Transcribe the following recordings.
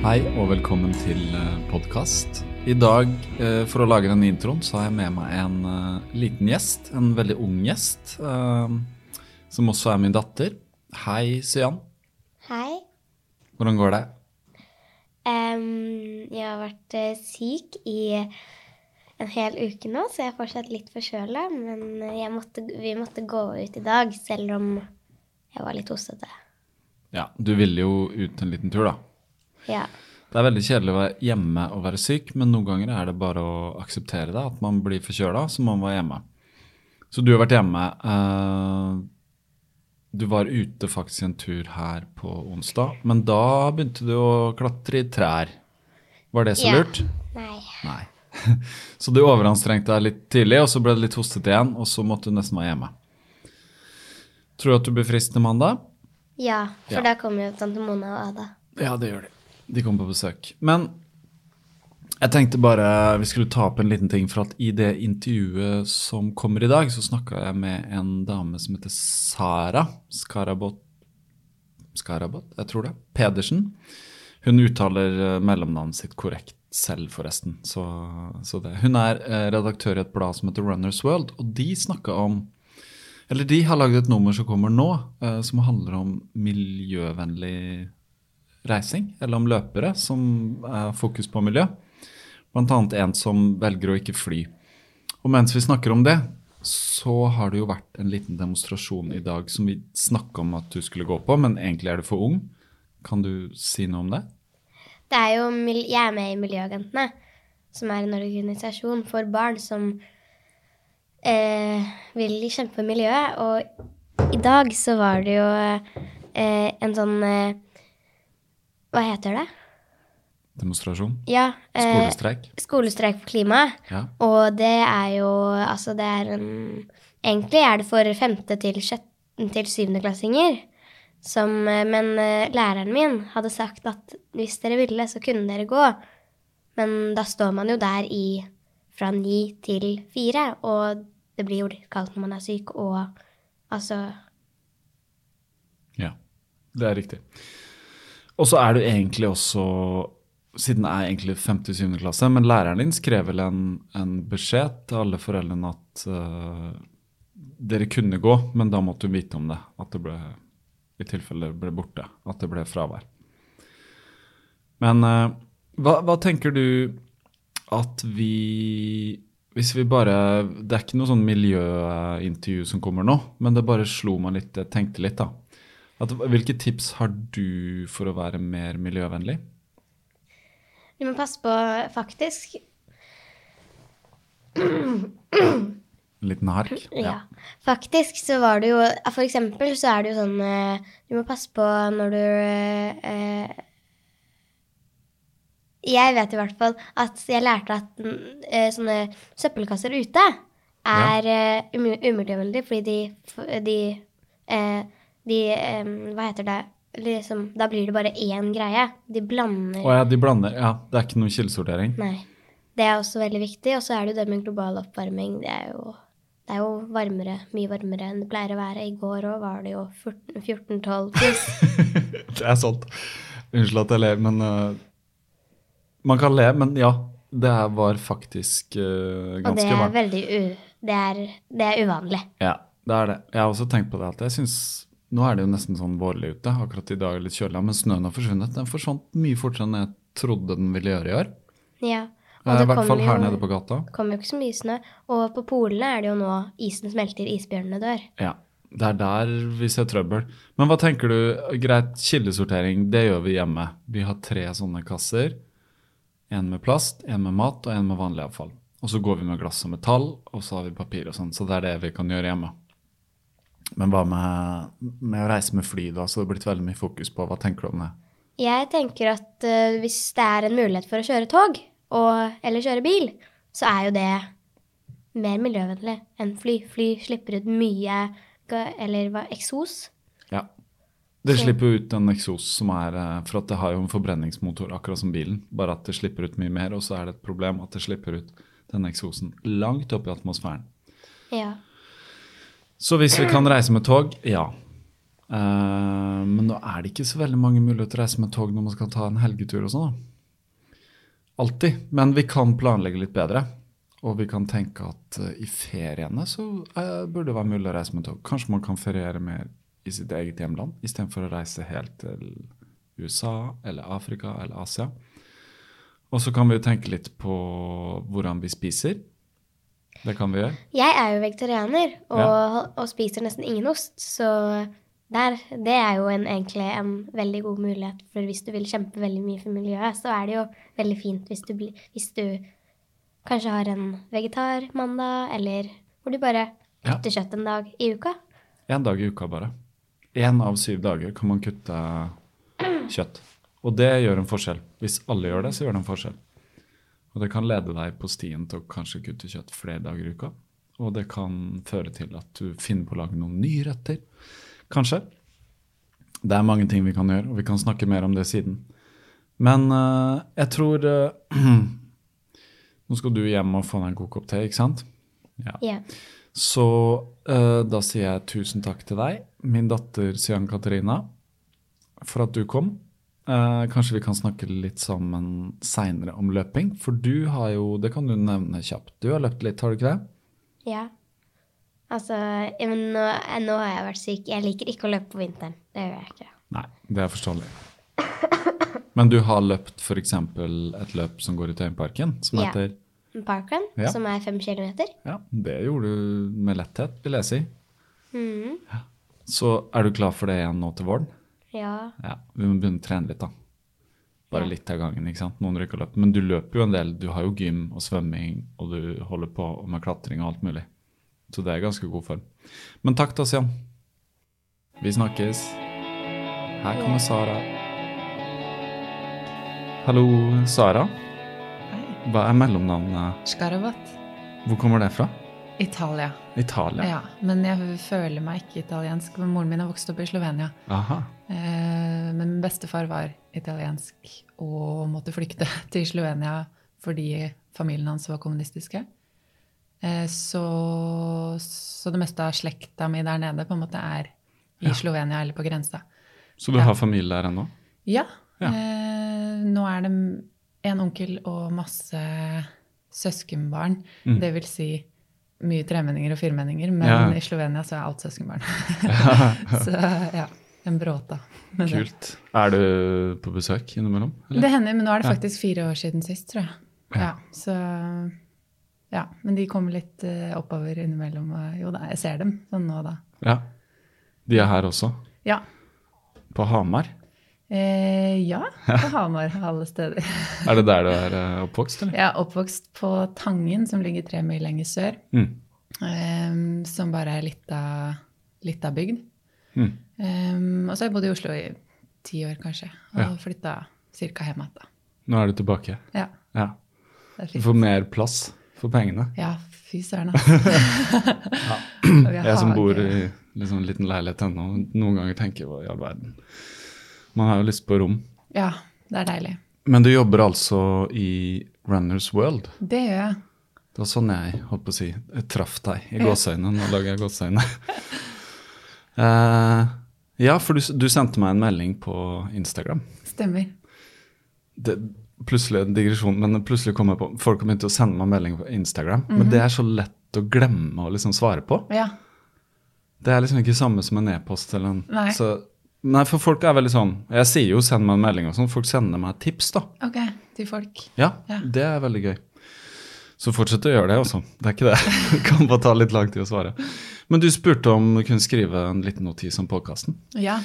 Hei og velkommen til podkast. I dag, eh, for å lage denne introen, så har jeg med meg en eh, liten gjest. En veldig ung gjest, eh, som også er min datter. Hei, Sian. Hei. Hvordan går det? Um, jeg har vært eh, syk i en hel uke nå, så jeg er fortsatt litt forkjøla. Men måtte, vi måtte gå ut i dag, selv om jeg var litt hostete. Ja, du ville jo ut en liten tur, da. Ja. Det er veldig kjedelig å være hjemme og være syk, men noen ganger er det bare å akseptere det. At man blir forkjøla, så må man være hjemme. Så du har vært hjemme. eh, du var ute faktisk en tur her på onsdag, men da begynte du å klatre i trær. Var det så Ja. lurt? Nei. Nei. Så du overanstrengte deg litt tidlig, og så ble det litt hostete igjen, og så måtte du nesten være hjemme. Tror du at du blir frisk til mandag? Ja, for Ja. da kommer jo tante Mona og Ada. Ja, det gjør de. De kom på besøk. Men jeg tenkte bare vi skulle ta opp en liten ting, for at i det intervjuet som kommer i dag, så snakka jeg med en dame som heter Sara Skarabot Skarabot, jeg tror det. Pedersen. Hun uttaler eh, mellomnavnet sitt korrekt selv, forresten. Så, så. Hun er eh, redaktør i et blad som heter Runners World, og de snakka om Eller de har lagd et nummer som kommer nå, eh, som handler om miljøvennlig reising, eller om løpere som er fokus på miljø. Annet en som velger å ikke fly. Og mens vi snakker om det, så har det jo vært en liten demonstrasjon i dag som vi snakka om at du skulle gå på, men egentlig er du for ung. Kan du si noe om det? Det er jo, jeg er med i Miljøagentene, som er en organisasjon for barn som eh, vil kjempe for miljøet. Og i dag så var det jo eh, en sånn eh, Hva heter det? Demonstrasjon? Ja. eh, Skolestreik? Skolestreik for klimaet. Ja. Og det er jo Altså, det er en Egentlig er det for femte til til syvendeklassinger. Som eh, Men eh, læreren min hadde sagt at hvis dere ville, så kunne dere gå. Men da står man jo der i fra ni til fire, og det blir jo litt kaldt når man er syk, og altså Ja, det er riktig. Og så er du egentlig også Siden det er egentlig 5.-7. klasse, men læreren din skrev vel en, en beskjed til alle foreldrene at uh, dere kunne gå, men da måtte du vite om det. At det ble i tilfelle ble borte. At det ble fravær. Men uh, hva, hva tenker du at vi Hvis vi bare Det er ikke noe sånn miljøintervju som kommer nå, men det bare slo meg litt. Jeg tenkte litt, da. At, hvilke tips har du for å være mer miljøvennlig? Du må passe på, faktisk En liten hark? Ja. Faktisk så var det jo For eksempel så er det jo sånn eh, Du må passe på når du eh, Jeg vet i hvert fall at jeg lærte at eh, sånne søppelkasser ute er ja. Uh, um, umiljøvennlige fordi de, de, eh, de Hva heter det? liksom, da blir det bare én greie. De blander Å ja, de blander. Ja, det er ikke noe kildesortering. Nei. Det er også veldig viktig. Og så er det jo det med global oppvarming. Det er jo, det er jo varmere, mye varmere enn det pleier å være. I går òg var det jo 14-12 pluss. Det er sant. Unnskyld at jeg ler, men uh, Man kan le, men ja. Det var faktisk ganske varmt. Og det er veldig u... Det er, det er uvanlig. Ja, det er det. Jeg har også tenkt på det at jeg syns Nå er det jo nesten sånn vårlig ute. Akkurat i dag er litt kjølig, men snøen har forsvunnet. Den forsvant mye fortere enn jeg trodde den ville gjøre i år. Ja. Og det I hvert fall her nede på gata. Det kommer jo ikke så mye snø. Og på polene er det jo nå isen smelter, isbjørnene dør. Ja, det er der vi ser trøbbel. Men hva tenker du? Greit, kildesortering, det gjør vi hjemme. Vi har tre sånne kasser. En med plast, en med mat og en med vanlig avfall. Og så går vi med glass og metall, og så har vi papir og sånn. Så det er det vi kan gjøre hjemme. Men hva med, med å reise med fly, da? Så det har blitt veldig mye fokus på. Hva tenker du om det? Jeg tenker at uh, hvis det er en mulighet for å kjøre tog, og, eller kjøre bil, så er jo det mer miljøvennlig enn fly. Fly slipper ut mye eller hva, eksos. Ja. Det slipper ut en eksos som er eh, For at det har jo en forbrenningsmotor, akkurat som bilen. Bare at det slipper ut mye mer, og så er det et problem at det slipper ut denne eksosen langt opp i atmosfæren. Ja. Så hvis vi kan reise med tog, ja. Uh, men nå er det ikke så veldig mange muligheter å reise med tog når man skal ta en helgetur og sånn. Alltid. Men vi kan planlegge litt bedre. Og vi kan tenke at uh, i feriene så uh, burde det være mulig å reise med tog. Kanskje man kan feriere mer i sitt eget hjemland istedenfor å reise helt til USA eller Afrika eller Asia. Og så kan vi jo tenke litt på hvordan vi spiser. Det kan vi gjøre. Jeg er jo vegetarianer og, og spiser nesten ingen ost, så der, det er jo en, egentlig en veldig god mulighet. For hvis du vil kjempe veldig mye for miljøet, så er det jo veldig fint hvis du, hvis du kanskje har en vegetarmandag, eller hvor du bare Ja. kutter kjøtt en dag i uka. En dag i uka bare. Én av syv dager kan man kutte kjøtt. Og det gjør en forskjell. Hvis alle gjør det, så gjør det en forskjell. Og det kan lede deg på stien til å kanskje kutte kjøtt flere dager i uka. Og det kan føre til at du finner på å lage noen nye retter. Kanskje. Det er mange ting vi kan gjøre, og vi kan snakke mer om det siden. Men uh, jeg tror uh, Nå skal du hjem og få deg en god kopp te, ikke sant? Ja. Ja. Så uh, da sier jeg tusen takk til deg, min datter Sian Katarina, for at du kom. Eh, kanskje vi kan snakke litt sammen seinere om løping, for du har jo Det kan du nevne kjapt. Du har løpt litt, har du ikke det? ja. Altså, men nå, nå har jeg vært syk. Jeg liker ikke å løpe på vinteren. Det gjør jeg ikke. Nei, det er forståelig. Men du har løpt f.eks. et løp som går i Tøyenparken, som Ja. heter Parkrun, Ja. som er fem kilometer. Ja, det gjorde du med letthet, vil jeg si. Mhm. Så er du klar for det igjen nå til våren? Ja. Ja, vi må begynne å trene litt, da. Bare Ja. litt av gangen. ikke sant? Noen rykker løp. Men du løper jo en del. Du har jo gym og svømming, og du holder på med klatring og alt mulig. Så det er ganske god form. Men takk til oss, Jan. Vi snakkes. Her kommer Sara. Hallo, Sara. Hva er mellomnavnet? Skarabat. Hvor kommer det fra? Italia. Italia? Ja, men jeg føler meg ikke italiensk. men Moren min har vokst opp i Slovenia. Aha. Eh, men bestefar var italiensk og måtte flykte til Slovenia fordi familien hans var kommunistiske. Eh, så, så det meste av slekta mi der nede på en måte er i Slovenia eller på grensa. Så du Ja. har familie der ennå? Ja. Ja. Eh, nå er det en onkel og masse søskenbarn. Mm. Det vil si mye tremenninger og firmenninger, men Ja. i Slovenia så er alt søskenbarn. så ja, en bråta. det. Kult. Er du på besøk innimellom? eller? Det hender, men nå er det faktisk fire år siden sist, tror jeg. Ja. Ja, så ja, Men de kommer litt eh, oppover innimellom. Jo da, jeg ser dem sånn nå og da. Ja. De er her også. Ja. På Hamar. Eh, ja, på Hamar, alle steder. Er det der du er eh, oppvokst, eller? Jeg er oppvokst på Tangen, som ligger tre mil lenger sør. Mm. em, som bare er litt av, litt av bygd. Mm. Um, og så har jeg bodd i Oslo i ti år, kanskje. Og Ja. flytta ca. hjem igjen. Nå er du tilbake. Ja, Ja. Du får mer plass for pengene. Ja, fy søren, altså. Jeg som bor i liksom en liten leilighet ennå, noen ganger tenker jeg hva i all verden. Man har jo lyst på rom. Ja, det er deilig. Men du jobber altså i Runners World. Det gjør jeg. Det var sånn jeg holdt på å si, jeg traff deg i gåseøynene. Nå lager jeg gåseøyne. Eh, ja, for du, du sendte meg en melding på Instagram. Stemmer. Det, plutselig en digresjon, men plutselig kom jeg på Folk begynt å sende meg melding på Instagram. Men det er så lett å glemme å liksom svare på. Ja. Det er liksom ikke samme som en e-post eller en Nei. Så, nei, for folk er veldig sånn Jeg sier jo 'send meg en melding' og sånn. Folk sender meg tips, da. Ok, til folk. Ja, Ja. det er veldig gøy. Så fortsett å gjøre det, også. Det er ikke det. Det kan bare ta litt lang tid å svare. Men du spurte om du kunne skrive en liten notis om podkasten. Ja.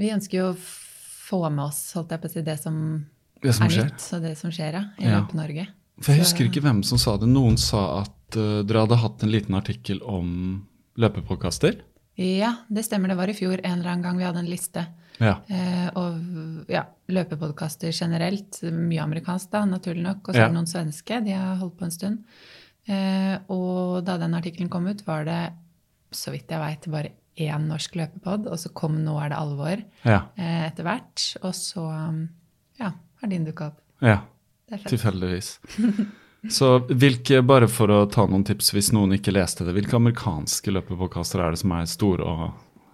Vi ønsker jo å få med oss holdt jeg på å si, det som, Det som er skjer. nytt, og det som skjer ja, i Ja. Løpe-Norge. For jeg husker ikke hvem som sa det. Noen sa at uh, dere hadde hatt en liten artikkel om løpepodkaster. Ja, det stemmer. Det var i fjor en eller annen gang vi hadde en liste. Ja. Eh, og ja, løpepodkaster generelt. Mye amerikansk, da, naturlig nok. Og så Ja. er det noen svenske. De har holdt på en stund. Eh, og da den artikkelen kom ut, var det, så vidt jeg veit, bare én norsk løpepod. Og så kom Nå er det alvor Ja. eh, etter hvert. Og så um, ja, har din dukka opp. ja. Tilfeldigvis. Så hvilke, bare for å ta noen tips hvis noen ikke leste det, hvilke amerikanske løpepodkaster er det som er store og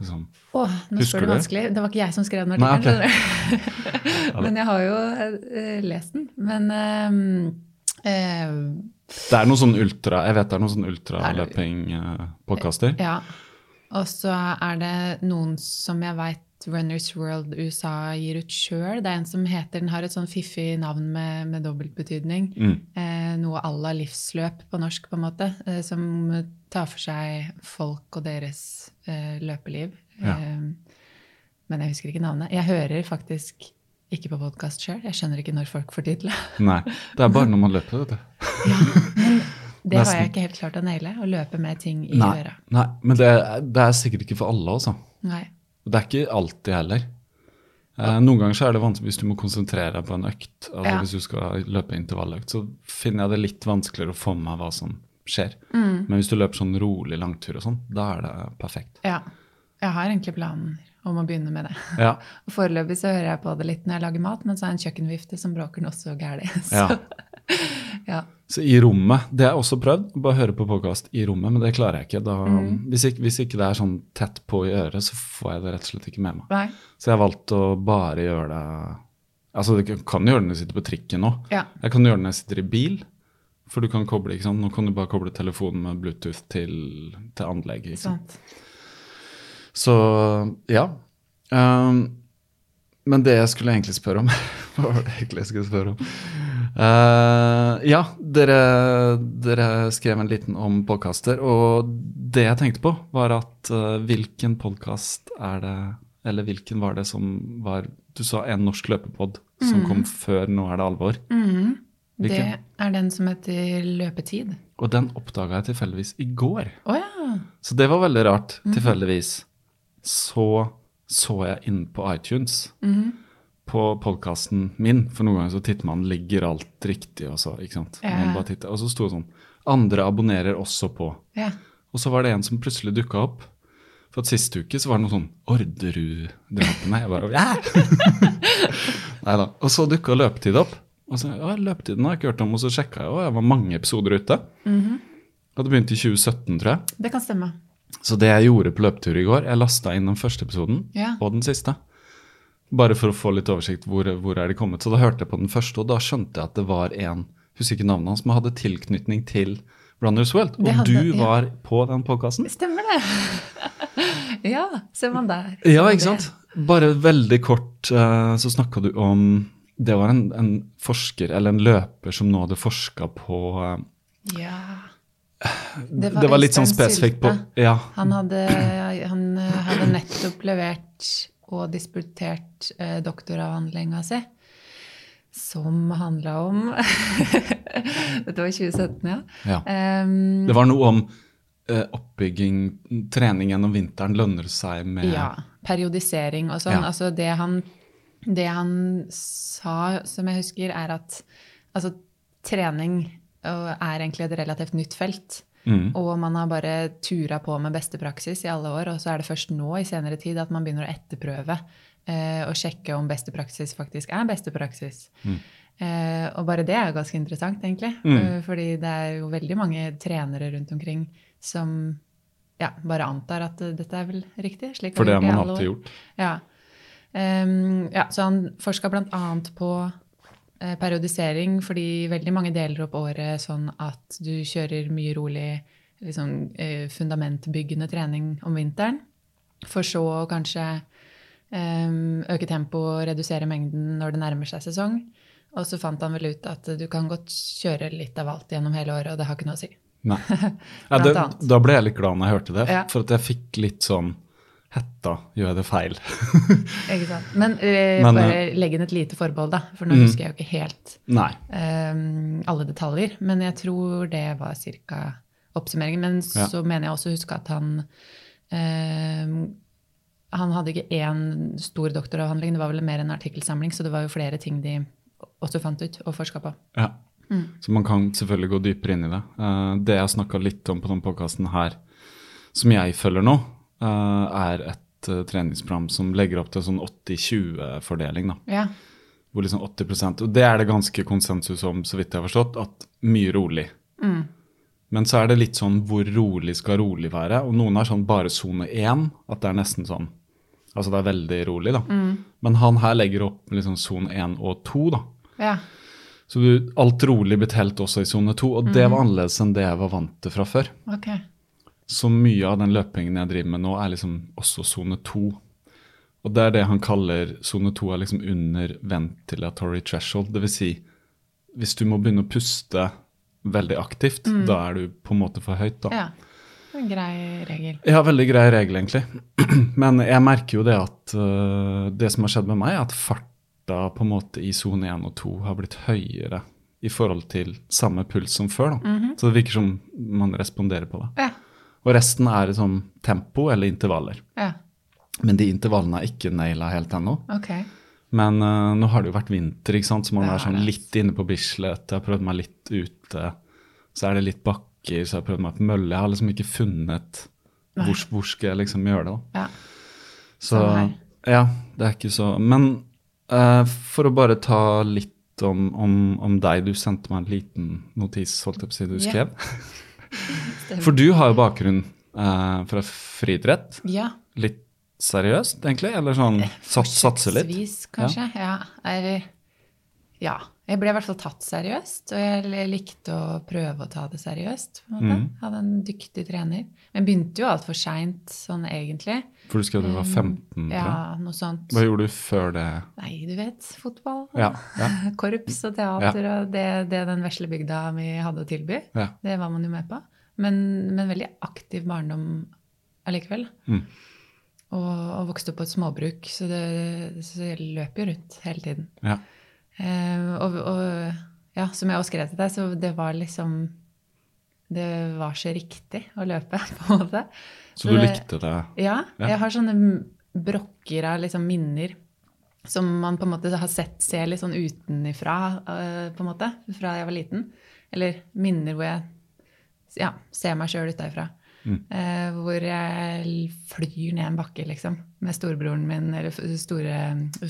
liksom Åh, nå Husker du det? vanskelig. Det var ikke jeg som skrev den artikkelen. Okay. Men jeg har jo uh, lest den. Men uh, eh, Det er noen sånn ultra Jeg vet det er noen sånn ultraløping-podkaster. Ja. Og så er det noen som jeg veit Runners World USA gir ut sjøl. Det er en som heter Den har et sånn fiffig navn med, med dobbeltbetydning. Mm. Eh, noe à la livsløp på norsk, på en måte. Eh, som tar for seg folk og deres eh, løpeliv. Ja. Eh, men jeg husker ikke navnet. Jeg hører faktisk ikke på podkast sjøl. Jeg skjønner ikke når folk får tid til det. Nei. Det er bare når man løper, vet du. Det har jeg ikke helt klart å naile. Å løpe med ting i Nei, øra. nei, men det, det er sikkert ikke for alle, altså. Nei. Det er ikke alltid heller. Eh, noen ganger så er det vanskelig hvis du må konsentrere deg på en økt. altså Ja. Hvis du skal løpe intervalløkt, så finner jeg det litt vanskeligere å få med meg hva som skjer. Mm. Men hvis du løper sånn rolig langtur og sånn, da er det perfekt. Ja. Jeg har egentlig planer om å begynne med det. Ja, Og Foreløpig så hører jeg på det litt når jeg lager mat, men så er det en kjøkkenvifte som bråker noe så gæli. Så, ja. ja. Så i rommet, det har jeg også prøvd, bare høre på podkast i rommet, men det klarer jeg ikke. Da, Mm. hvis, ikke hvis ikke det er sånn tett på i øret, så får jeg det rett og slett ikke med meg. Nei. Så jeg har valgt å bare gjøre det Altså, du kan gjøre det når du sitter på trikken nå. Ja. Jeg kan gjøre det når jeg sitter i bil, for du kan koble, ikke sant. Nå kan du bare koble telefonen med Bluetooth til, til anlegget. Ikke sant? Sant. Så ja. Um, men det jeg skulle egentlig spørre om Hva var det egentlig jeg skulle spørre om? Uh, ja, dere, dere skrev en liten om podkaster, og det jeg tenkte på, var at uh, hvilken podkast er det Eller hvilken var det som var Du sa en norsk løpepod som kom før Nå er det alvor. Det er den som heter Løpetid. Og den oppdaga jeg tilfeldigvis i går. Oh, ja! Så det var veldig rart, tilfeldigvis. Så så jeg inn på iTunes, på podkasten min, for noen ganger så titter man, ligger alt riktig, og så, ikke sant. Bare og så sto det sånn, andre abonnerer også på. ja. Og så var det en som plutselig dukka opp. For at sist uke så var det noe sånn Orderud-drapene. Jeg bare ja! Nei da. Og så dukka løpetid opp. Og så ja, løpetiden har jeg ikke hørt om, og så sjekka jeg, og det var mange episoder ute. Hadde begynt i 2017, tror jeg. Det kan stemme. Så det jeg gjorde på løpetur i går, jeg lasta inn den første episoden Ja. og den siste. Bare for å få litt oversikt hvor, hvor er de kommet. Så da hørte jeg på den første, og da skjønte jeg at det var en husker ikke navnet hans, som hadde tilknytning til Runners World. Og hadde- du ja. var på den podkasten. Stemmer det! ja, ser man der. Ser Ja, ikke sant? Bare veldig kort eh, så snakka du om Det var en, en forsker, eller en løper, som nå hadde forska på eh, Ja. Det var, litt sånn spesifikt på Ja. Han hadde, han hadde nettopp levert og disputert eh, doktoravhandlinga si, som handla om Dette var i 2017, ja. ja. Um, Det var noe om eh, oppbygging, trening gjennom vinteren lønner seg med ja. Periodisering og sånn. Ja. Altså det han, det han sa, som jeg husker, er at altså, trening øh, er egentlig et relativt nytt felt. Mm. Og man har bare tura på med beste praksis i alle år, og så er det først nå i senere tid at man begynner å etterprøve eh, og sjekke om beste praksis faktisk er beste praksis. Eh, og bare det er jo ganske interessant, egentlig. Mm. Eh, fordi det er jo veldig mange trenere rundt omkring som ja, bare antar at eh, dette er vel riktig. Slik For det har man alltid gjort. Ja. Um, ja, så han forska bl.a. på periodisering, fordi veldig mange deler opp året sånn at du kjører mye rolig liksom, eh, fundamentbyggende trening om vinteren, for så å kanskje ehm, øke tempoet og redusere mengden når det nærmer seg sesong. Og så fant han vel ut at du kan godt kjøre litt av alt gjennom hele året, og det har ikke noe å si. Nei. Ja, det, da ble jeg litt glad når jeg hørte det, for at jeg fikk litt sånn Hetta, gjør det feil? Ikke sant? Men, uh, Men, bare legg inn et lite forbehold, da, for nå Mm. husker jeg jo ikke helt ehm, alle detaljer. Men jeg tror det var ca. oppsummeringen. Men Ja. så mener jeg også å huske at han um, Han hadde ikke én stor doktoravhandling, det var vel mer en artikkelsamling, så det var jo flere ting de også fant ut og forska på. Ja. Mm. Så man kan selvfølgelig gå dypere inn i det. Eh, det jeg snakka litt om på denne podkasten her, som jeg følger nå, eh, er et eh, treningsprogram som legger opp til sånn 80-20-fordeling. da. Ja. Hvor liksom 80 Og det er det ganske konsensus om, så vidt jeg har forstått, at mye rolig. Mm. Men så er det litt sånn hvor rolig skal rolig være? Og noen har sånn bare sone én, at det er nesten sånn Altså det er veldig rolig, da. Men han her legger opp liksom sone én og to, da. ja. Så du, alt rolig blir telt også i sone to, og det var annerledes enn det jeg var vant til fra før. Ok. Så mye av den løpingen jeg driver med nå, er liksom også sone to. Og det er det han kaller sone to er liksom under ventilatory threshold. Det vil si, hvis du må begynne å puste veldig aktivt, da er du på en måte for høyt, da. Ja. En grei regel. Ja, veldig grei regel, egentlig. Men jeg merker jo det at uh, det som har skjedd med meg, er at farta på en måte i sone 1 og 2 har blitt høyere i forhold til samme puls som før. da. Så det virker som man responderer på det. Ja. Og resten er liksom tempo eller intervaller. ja. Men de intervallene er ikke naila helt ennå. Okay. Men uh, nå har det jo vært vinter, ikke sant? så man er sånn litt inne på Bislett. Jeg har prøvd meg litt ute. Så er det litt bakker, så jeg har prøvd meg på mølle. Jeg har liksom ikke funnet hvor, hvor skal jeg liksom gjøre det. da. Ja. Så ja, det er ikke så Men uh, for å bare ta litt om, om, om deg. Du sendte meg en liten notis, holdt jeg på å si, du skrev. For du har jo bakgrunn eh, fra friidrett. Ja. Litt seriøst, egentlig? Eller sånn sats, satse litt? Forsøksvis, kanskje. Ja. Eller Ja. Jeg ble i hvert fall tatt seriøst, og jeg likte å prøve å ta det seriøst. Mm. Hadde en dyktig trener. Men begynte jo altfor seint, sånn egentlig. For du skrev du var 15, Um. Ja, noe sånt. Hva gjorde du før det? Nei, du vet. Fotball. Ja, ja, Korps og teater og det, det den vesle bygda mi hadde å tilby. ja. Det var man jo med på. Men, men veldig aktiv barndom allikevel. Mm. Og, og vokste opp på et småbruk, så, det, så jeg løp jo rundt hele tiden. ja. Eh, og, og ja, som jeg også skrev til deg, så det var liksom Det var så riktig å løpe, på en måte. Så du det- likte det? Ja. Jeg har sånne brokker av liksom minner som man på en måte har sett se litt sånn utenifra, eh, på en måte, fra jeg var liten. Eller minner hvor jeg ja, ser meg sjøl utafra. Mm. Uh, hvor jeg flyr ned en bakke, liksom, med storebroren min, eller store,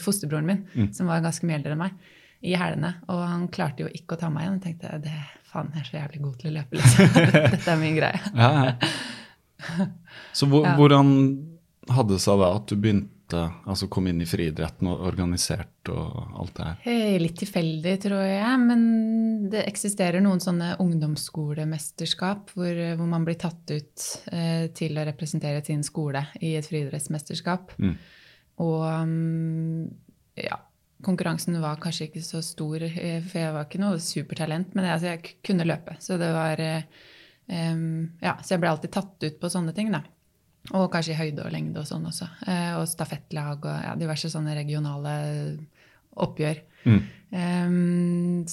fosterbroren min, som var ganske mye eldre enn meg, i hælene. Og han klarte jo ikke å ta meg igjen. Jeg tenkte det, faen, jeg er så jævlig god til å løpe, liksom. Dette er min greie. Ja, ja. Så hvor, Ja. hvordan hadde det seg da at du begynte, altså kom inn i friidretten og organisert og alt det her? Eh, Litt tilfeldig, tror jeg. Men det eksisterer noen sånne ungdomsskolemesterskap hvor, hvor man blir tatt ut eh, til å representere sin skole i et friidrettsmesterskap. Mm. Og mm, ja, konkurransen var kanskje ikke så stor, eh, for jeg var ikke noe supertalent, men jeg, altså, jeg kunne løpe. Så det var um, Ja, så jeg ble alltid tatt ut på sånne ting, da. Og kanskje i høyde og lengde og sånn også. Uh, og stafettlag og ja, diverse sånne regionale oppgjør. Mm. Um,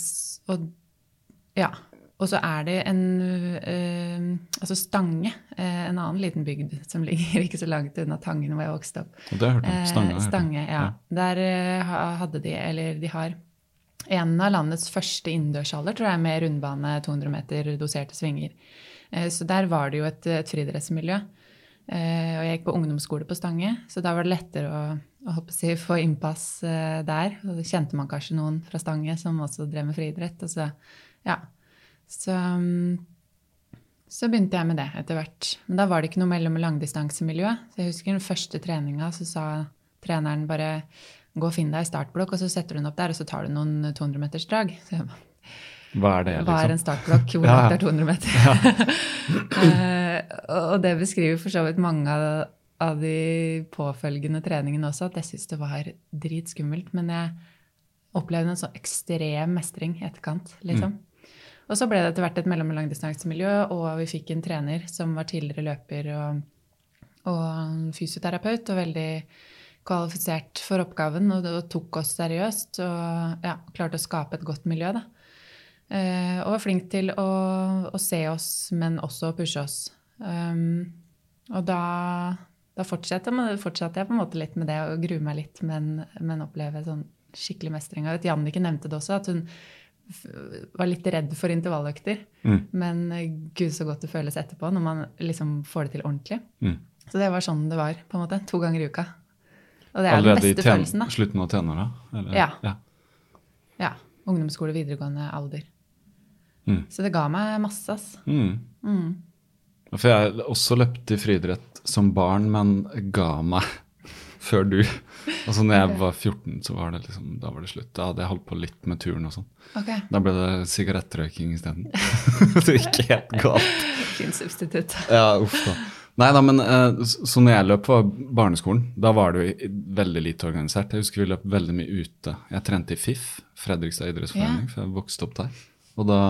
og ja. Og så er det en uh, Altså Stange, eh, en annen liten bygd som ligger ikke så langt unna Tangen hvor jeg vokste opp. Og det har jeg hørt om. Eh, Stange. Stange, ja. Der eh, hadde de, eller de har, en av landets første innendørshaller, tror jeg, med rundbane 200 meter doserte svinger. Så der var det jo et, et friidrettsmiljø. Og jeg gikk på ungdomsskole på Stange, så da var det lettere å, å si, få innpass der. Og da kjente man kanskje noen fra Stange som også drev med friidrett. Og så, ja. Så, mm, så begynte jeg med det etter hvert. Men da var det ikke noe mellom- og langdistansemiljø. Så jeg husker den første treninga, så sa treneren bare gå og finn deg i startblokk, og så setter du den opp der, og så tar du noen 200-metersdrag. Så Hva er det, liksom? hva er en startblokk? Hvor langt er 200 meter? Eh, og det beskriver for så vidt mange av, av de påfølgende treningene også, at jeg syntes det var dritskummelt. Men jeg opplevde en sånn ekstrem mestring i etterkant, liksom. Og så ble det etter hvert et mellom- og langdistansemiljø, og vi fikk en trener som var tidligere løper og, og fysioterapeut, og veldig kvalifisert for oppgaven, og, og tok oss seriøst. Og ja, klarte å skape et godt miljø, da. Eh, og var flink til å, å se oss, men også å pushe oss. Um, og da, da fortsatte, fortsatte jeg på en måte litt med det og grue meg litt, men, men oppleve sånn skikkelig mestring. Og Jannicke nevnte det også, at hun var litt redd for intervalløkter. Mm. Men eh, gud, så godt det føles etterpå når man liksom får det til ordentlig. Mm. Så det var sånn det var, på en måte. To ganger i uka. Og det er Allerede den beste følelsen, da. slutten av tenåra? Ja. ja. Ja. Ungdomsskole, videregående alder. Mm. Så det ga meg masse, ass. Mm. Mm. For jeg også løpt i friidrett som barn, men ga meg før du. Altså når jeg var 14, så var det liksom, da var det slutt. Da hadde jeg holdt på litt med turen og sånn. Okay. Da ble det sigarettrøyking isteden. det gikk helt galt. Fint substitutt. Ja, uff da. Nei da, men eh, så når jeg løp på barneskolen, da var det jo veldig lite organisert. Jeg husker vi løp veldig mye ute. Jeg trente i FIF, Fredrikstad idrettsforening, for jeg vokste opp der. Og da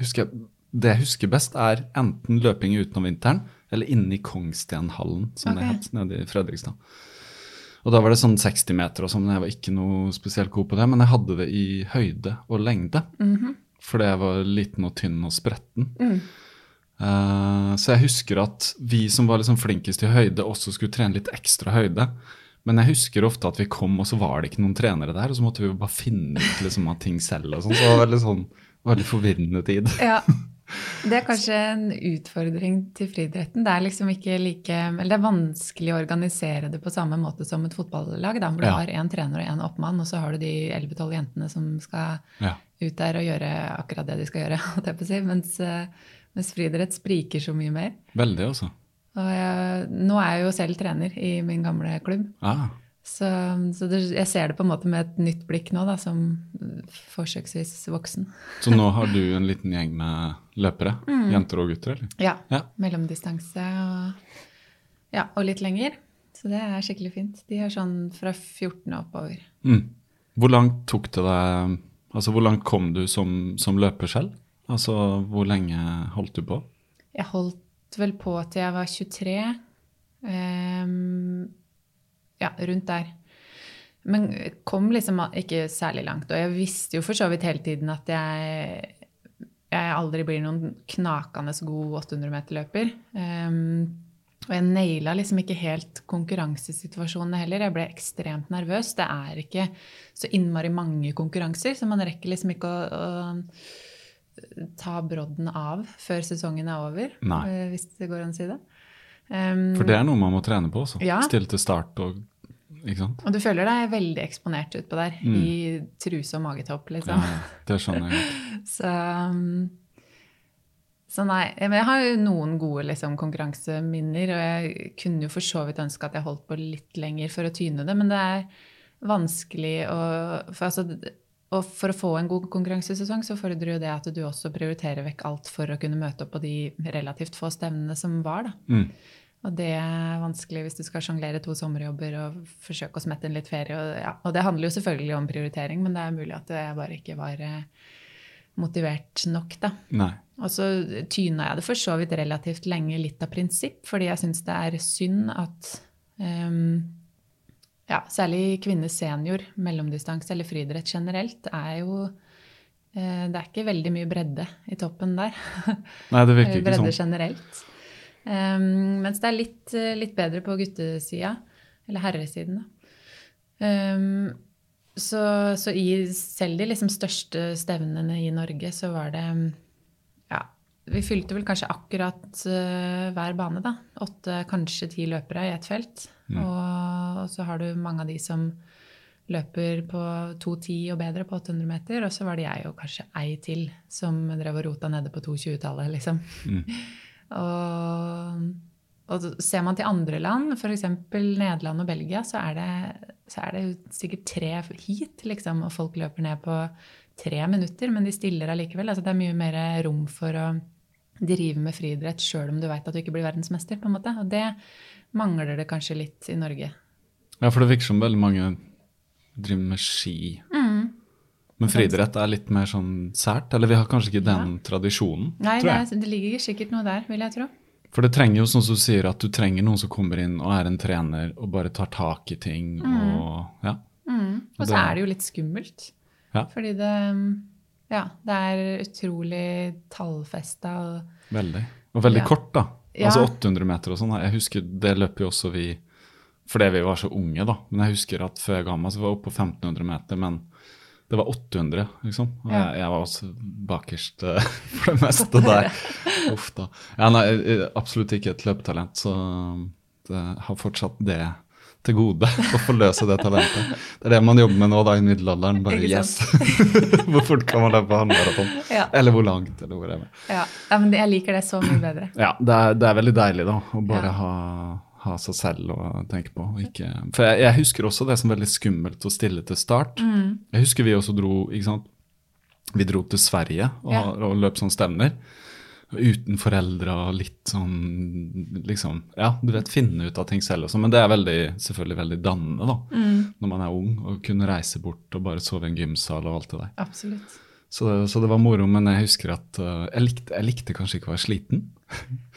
husker jeg Det jeg husker best, er enten løping ute om vinteren eller inne i Kongstenhallen, som det Ok. het, nede i Fredrikstad. Og da var det sånn 60 meter og sånn, men jeg var ikke noe spesielt god på det. Men jeg hadde det i høyde og lengde, fordi jeg var liten og tynn og spretten. Eh, så jeg husker at vi som var liksom flinkest i høyde, også skulle trene litt ekstra høyde. Men jeg husker ofte at vi kom, og så var det ikke noen trenere der. Og så måtte vi bare finne ut liksom, av ting selv. og sånn, Så det var veldig, sånn, veldig forvirrende tid. Ja. Det er kanskje en utfordring til friidretten. Det er liksom ikke like Eller det er vanskelig å organisere det på samme måte som et fotballag, da, hvor du har én trener og én oppmann, og så har du de 11-12 jentene som skal Ja. ut der og gjøre akkurat det de skal gjøre, si. Mens, eh, mens friidrett spriker så mye mer. Veldig, altså. Nå er jeg jo selv trener i min gamle klubb. Ah, Så, så det, jeg ser det på en måte med et nytt blikk nå, da, som forsøksvis voksen. så nå har du en liten gjeng med løpere? Jenter og gutter, eller? Ja. Ja. Mellomdistanse og, ja, og litt lenger. Så det er skikkelig fint. De er sånn fra 14 og oppover. Mm. Hvor langt tok det deg Altså, hvor langt kom du som, som løper selv? Altså, hvor lenge holdt du på? Jeg holdt vel på til jeg var 23. Ehm, ja, rundt der. Men kom liksom ikke særlig langt. Og jeg visste jo for så vidt hele tiden at jeg, jeg aldri blir noen knakende god 800-meterløper. Um, og jeg naila liksom ikke helt konkurransesituasjonene heller. Jeg ble ekstremt nervøs. Det er ikke så innmari mange konkurranser, så man rekker liksom ikke å, å ta brodden av før sesongen er over. Nei. eh, Hvis det går an å si det. Um, For det er noe man må trene på også. Ja. Stille til start og? Og du føler deg veldig eksponert utpå der, i truse og magetopp, liksom. Mm. Ja, det skjønner jeg. Så, um, så nei. Men jeg har jo noen gode liksom, konkurranseminner, og jeg kunne jo for så vidt ønske at jeg holdt på litt lenger for å tyne det, men det er vanskelig å for, altså, og for å få en god konkurransesesong, så fordrer jo det at du også prioriterer vekk alt for å kunne møte opp på de relativt få stevnene som var, da. Mm. Og det er vanskelig hvis du skal sjonglere to sommerjobber og forsøke å smette inn litt ferie. Og, ja. og det handler jo selvfølgelig om prioritering, men det er mulig at jeg bare ikke var eh, motivert nok, da. Nei. Og så tyna jeg det for så vidt relativt lenge litt av prinsipp, fordi jeg syns det er synd at um, ja, særlig kvinner senior, mellomdistanse eller friidrett generelt, er jo eh, Det er ikke veldig mye bredde i toppen der. Nei, det virker ikke sånn. bredde generelt. Um, mens det er litt, eh, litt bedre på guttesida, eller herresiden, da. Um, så, så i selv de liksom største stevnene i Norge, så var det ja, vi fylte vel kanskje akkurat uh, hver bane, da. Åtte, kanskje ti løpere i ett felt. Og, så har du mange av de som løper på 2,10 og bedre på 800 meter. Og så var det jeg og kanskje ei til som drev og rota nede på 2,20-tallet, liksom. og, og ser man til andre land, f.eks. Nederland og Belgia, så er, det, så er det sikkert tre hit, liksom, og folk løper ned på tre minutter, men de stiller allikevel. Altså, det er mye mer rom for å drive med friidrett sjøl om du veit at du ikke blir verdensmester. på en måte. Og det mangler det kanskje litt i Norge. Ja, for det virker som veldig mange driver med ski. Mm. Men friidrett er litt mer sånn sært, eller vi har kanskje ikke den tradisjonen, Nei, det, er, Nei, det ligger sikkert noe der, vil jeg tro. For det trenger jo, sånn som du sier, at du trenger noen som kommer inn og er en trener og bare tar tak i ting og ja. Og så er det jo litt skummelt. Ja. Fordi det Ja, det er utrolig tallfesta og Veldig. Og veldig Ja. kort, da. Ja. Altså 800 meter og sånn. Jeg husker det løper jo også vi fordi vi var så unge, da. Men jeg husker at før jeg ga meg, så var jeg oppe på 1500 meter, men det var 800, liksom. Og jeg, jeg var også bakerst eh, for det meste der. Uff da. Ja, nei, er absolutt ikke et løpetalent, så det har fortsatt det til gode å forløse det talentet. Det er det man jobber med nå da i middelalderen. Bare yes! hvor fort kan man løpe halvmaraton? Ja. Eller hvor langt, eller hvor det Ja, ja men jeg liker det så mye bedre. ja, det er, det er veldig deilig da, å bare Ja. ha, ha seg selv å tenke på. Ikke, for jeg, jeg husker også det som veldig skummelt å stille til start. Mm. Jeg husker vi også dro, ikke sant? Vi dro til Sverige og, Ja. og løp sånn stevner. Uten foreldre og litt sånn liksom, Ja, du vet, finne ut av ting selv også. Men det er veldig, selvfølgelig veldig dannende da, Mm. når man er ung. Å kunne reise bort og bare sove i en gymsal og alt det der. Absolutt. Så, så det var moro, men jeg husker at uh, jeg, likte, jeg likte kanskje ikke å være sliten.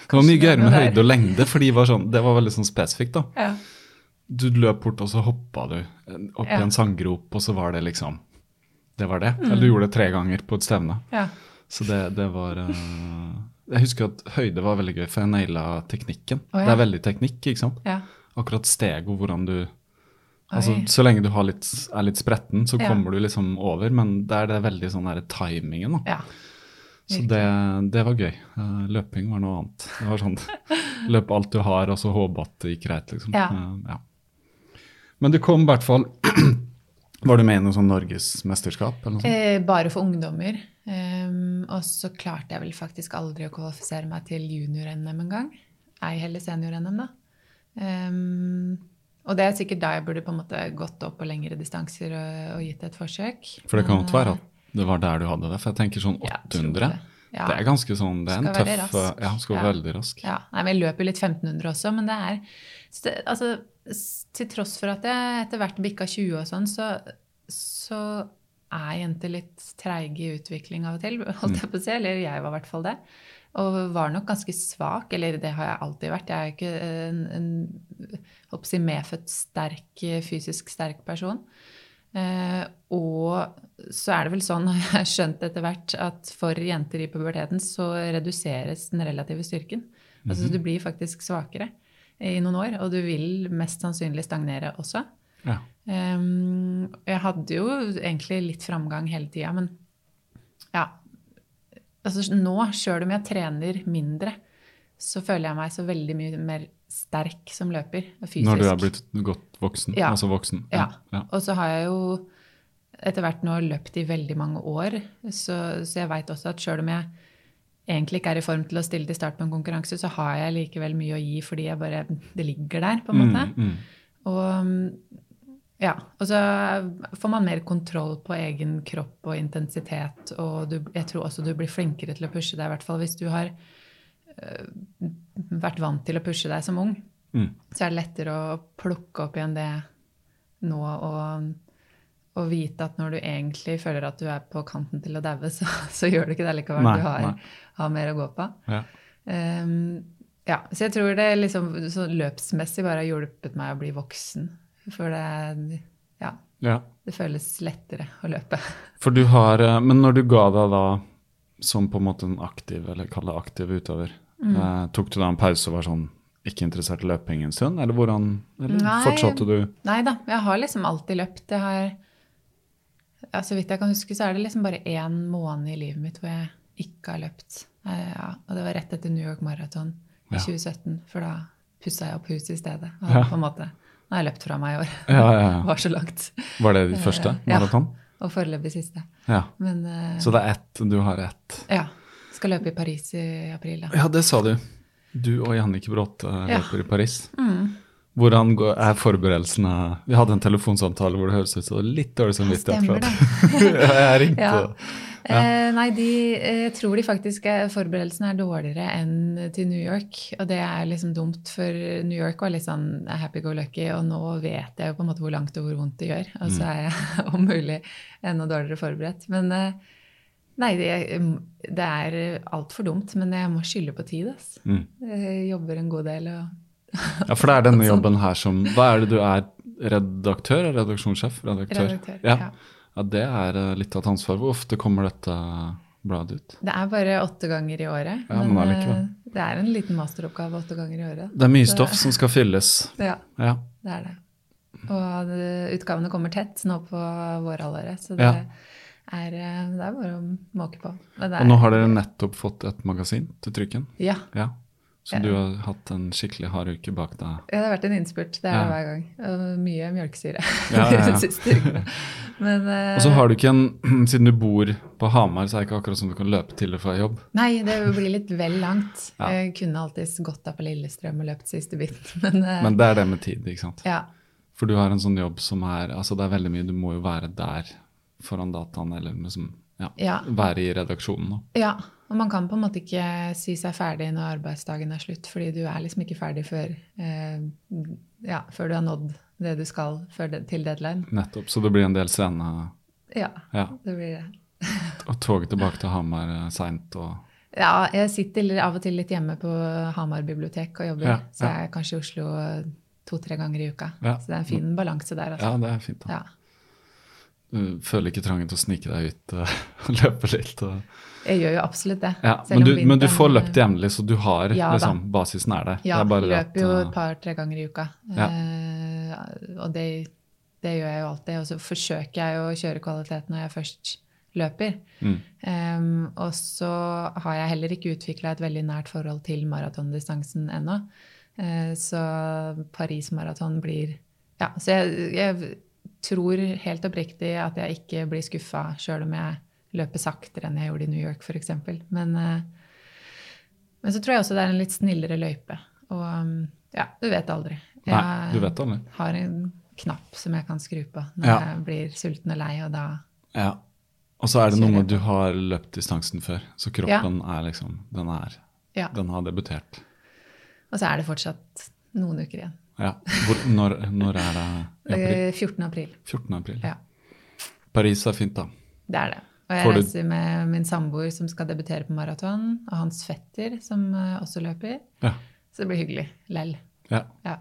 Det var mye gøyere med høyde og lengde, for var sånn, det var veldig sånn spesifikt. da. Ja. Du løp bort, og så hoppa du eh, opp Ja. i en sandgrop, og så var det liksom Det var det. Mm. Eller du gjorde det tre ganger på et stevne. ja. Så det, det var uh, Jeg husker at høyde var veldig gøy, for jeg naila teknikken. Oh. Det er veldig teknikk, ikke sant? ja. Akkurat steg og hvordan du Altså, Så lenge du har litt, er litt spretten, så Ja. kommer du liksom over, men det er det veldig sånn der timingen, da. ja. Så det, det var gøy. Eh, løping var noe annet. Det var sånn løp alt du har, og så håpe at det gikk greit, liksom. Ja. Eh, ja. Men du kom i hvert fall Var du med i noe sånn norgesmesterskap? eller? Eh, bare for ungdommer. Um, og så klarte jeg vel faktisk aldri å kvalifisere meg til junior-NM engang. Ei heller senior-NM, da. Ehm, og det er sikkert da jeg burde på en måte gått opp på lengre distanser og, og gitt et forsøk. For det kan godt være at det var der du hadde det. For jeg tenker sånn Ja, 800, det. Ja. det er ganske sånn Det er en tøff rask. Ja, skal være Ja. veldig rask. Ja, nei, men Jeg løper jo litt 1500 også, men det er det, altså, Til tross for at jeg etter hvert bikka 20 og sånn, så, så er jenter litt treige i utvikling av og til, holdt jeg på å si. Eller jeg var i hvert fall det. Og var nok ganske svak, eller det har jeg alltid vært. Jeg er ikke en, en si, medfødt sterk, fysisk sterk person. Eh, og så er det vel sånn, jeg har jeg skjønt etter hvert, at for jenter i puberteten så reduseres den relative styrken. Altså du blir faktisk svakere i noen år, og du vil mest sannsynlig stagnere også. Ja. Eh, jeg hadde jo egentlig litt framgang hele tida, men ja altså Nå, sjøl om jeg trener mindre, så føler jeg meg så veldig mye mer sterk som løper. Fysisk. Når du er blitt godt voksen? Ja. Altså voksen? Ja. ja. Og så har jeg jo etter hvert nå løpt i veldig mange år, så, så jeg veit også at sjøl om jeg egentlig ikke er i form til å stille til start på en konkurranse, så har jeg likevel mye å gi fordi jeg bare, det ligger der, på en måte. Mm, mm. Og ja, og så får man mer kontroll på egen kropp og intensitet, og du, jeg tror også du blir flinkere til å pushe deg, i hvert fall hvis du har vært vant til å pushe deg som ung. Mm. Så er det lettere å plukke opp igjen det nå og, og vite at når du egentlig føler at du er på kanten til å daue, så, så gjør du ikke det likevel. Nei, du har, har mer å gå på. Ja. Um, ja, så jeg tror det liksom så løpsmessig bare har hjulpet meg å bli voksen. For det, ja, ja. det føles lettere å løpe. For du har eh, Men når du ga deg da som på en måte en aktiv, eller kall det aktiv utøver, Mm. eh, tok du da en pause og var sånn ikke interessert i løping en stund, eller hvordan Eller Nei. fortsatte du? Nei da, jeg har liksom alltid løpt. Jeg har, ja, så vidt jeg kan huske, så er det liksom bare én måned i livet mitt hvor jeg ikke har løpt. Eh, ja, og det var rett etter New York Marathon i Ja. 2017, for da pussa jeg opp huset i stedet. Og Ja. på en måte, Nå har jeg løpt fra meg i år. Ja, ja, ja. Var så langt. Var det ditt første Ja. Og foreløpig siste. Ja. Men uh, Så det er ett, du har ett. ja. Skal løpe i Paris i april, da. Ja, det sa du. Du og Jannicke Bråte Ja. løper i Paris. Mm. Hvordan går, er forberedelsene Vi hadde en telefonsamtale hvor det høres ut som litt dårlig samvittighet. Stemmer Det ja, jeg ringte. Ja. Eh, nei, de, eh, jeg tror de faktisk er, forberedelsene er dårligere enn til New York. Og det er liksom dumt, for New York var litt sånn happy-go-lucky, og nå vet jeg jo på en måte hvor langt og hvor vondt det gjør. Og så er jeg om mulig enda dårligere forberedt. Men eh, nei, det, det er altfor dumt. Men jeg må skylde på tid, altså. Mm. Jeg jobber en god del og Ja, for det er denne jobben her som Hva er det du er? Redaktør? Redaksjonssjef? Redaktør. Redaktør, Ja. ja. ja, det er eh, litt av et ansvar. Hvor ofte kommer dette bladet ut? Det er bare åtte ganger i året. Ja, men men eh, det er en liten masteroppgave åtte ganger i året. Det er mye stoff som skal fylles. Ja. Ja. Det er det. Og utgavene kommer tett nå på vårhalvåret, så det, Ja. Er, eh, det er bare å måke på. Det Og er- nå har dere nettopp fått et magasin til trykken. Ja. Ja. Så du har hatt en skikkelig hard uke bak deg. ja, det har vært en innspurt. Det er Ja. hver gang. Og mye mjølkesyre Ja, ja. Men uh, Og så har du ikke en Siden du bor på Hamar, så er det ikke akkurat som du kan løpe til og fra jobb. Nei, det blir litt vel langt. Jeg kunne alltid gått av på Lillestrøm og løpt siste bit. Men, uh, Men det er det med tid, ikke sant. ja. For du har en sånn jobb som er Altså det er veldig mye Du må jo være der foran dataen, eller liksom ja, Ja. være i redaksjonen. Da. Ja, og man kan på en måte ikke si seg ferdig når arbeidsdagen er slutt, fordi du er liksom ikke ferdig før, eh, ja, før du har nådd det du skal det, til deadline. Nettopp. Så det blir en del sene Ja, Ja. det blir det. Og toget tilbake til Hamar eh, seint og Ja, jeg sitter av og til litt hjemme på Hamar bibliotek og jobber, så jeg er kanskje i Oslo to-tre ganger i uka. Ja. Så det er en fin balanse der, altså. Ja, det er fint. da. Ja. Du føler ikke trangen til å snike deg ut eh, og løpe litt. Og... Jeg gjør jo absolutt det. Ja, men, du, men du får løpt jevnlig, så du har Ja, liksom Basisen er der. Ja, det er løper jo et par-tre ganger i uka. Ja. Uh, og det, det gjør jeg jo alltid. Og så forsøker jeg å kjøre kvalitet når jeg først løper. Mm. Um, og så har jeg heller ikke utvikla et veldig nært forhold til maratondistansen ennå. Uh, så Paris-maraton blir Ja, så jeg, jeg tror helt oppriktig at jeg ikke blir skuffa sjøl om jeg løper saktere enn jeg gjorde i New York, f.eks. Men, eh, men så tror jeg også det er en litt snillere løype. Og ja, du vet aldri. Nei, du vet aldri. har en knapp som jeg kan skru på når Ja. jeg blir sulten og lei, og da Ja. Og så er det noe med du har løpt distansen før, så kroppen er liksom Den er Ja. Den har debutert. Og så er det fortsatt noen uker igjen. Ja. Hvor, når, når er det? April? Eh, 14. april. 14. april. Ja, Paris er fint, da. det er det. Og jeg Får du- reiser med min samboer som skal debutere på maraton, og hans fetter som eh, også løper. Ja. Så det blir hyggelig. Lell. ja. Ja.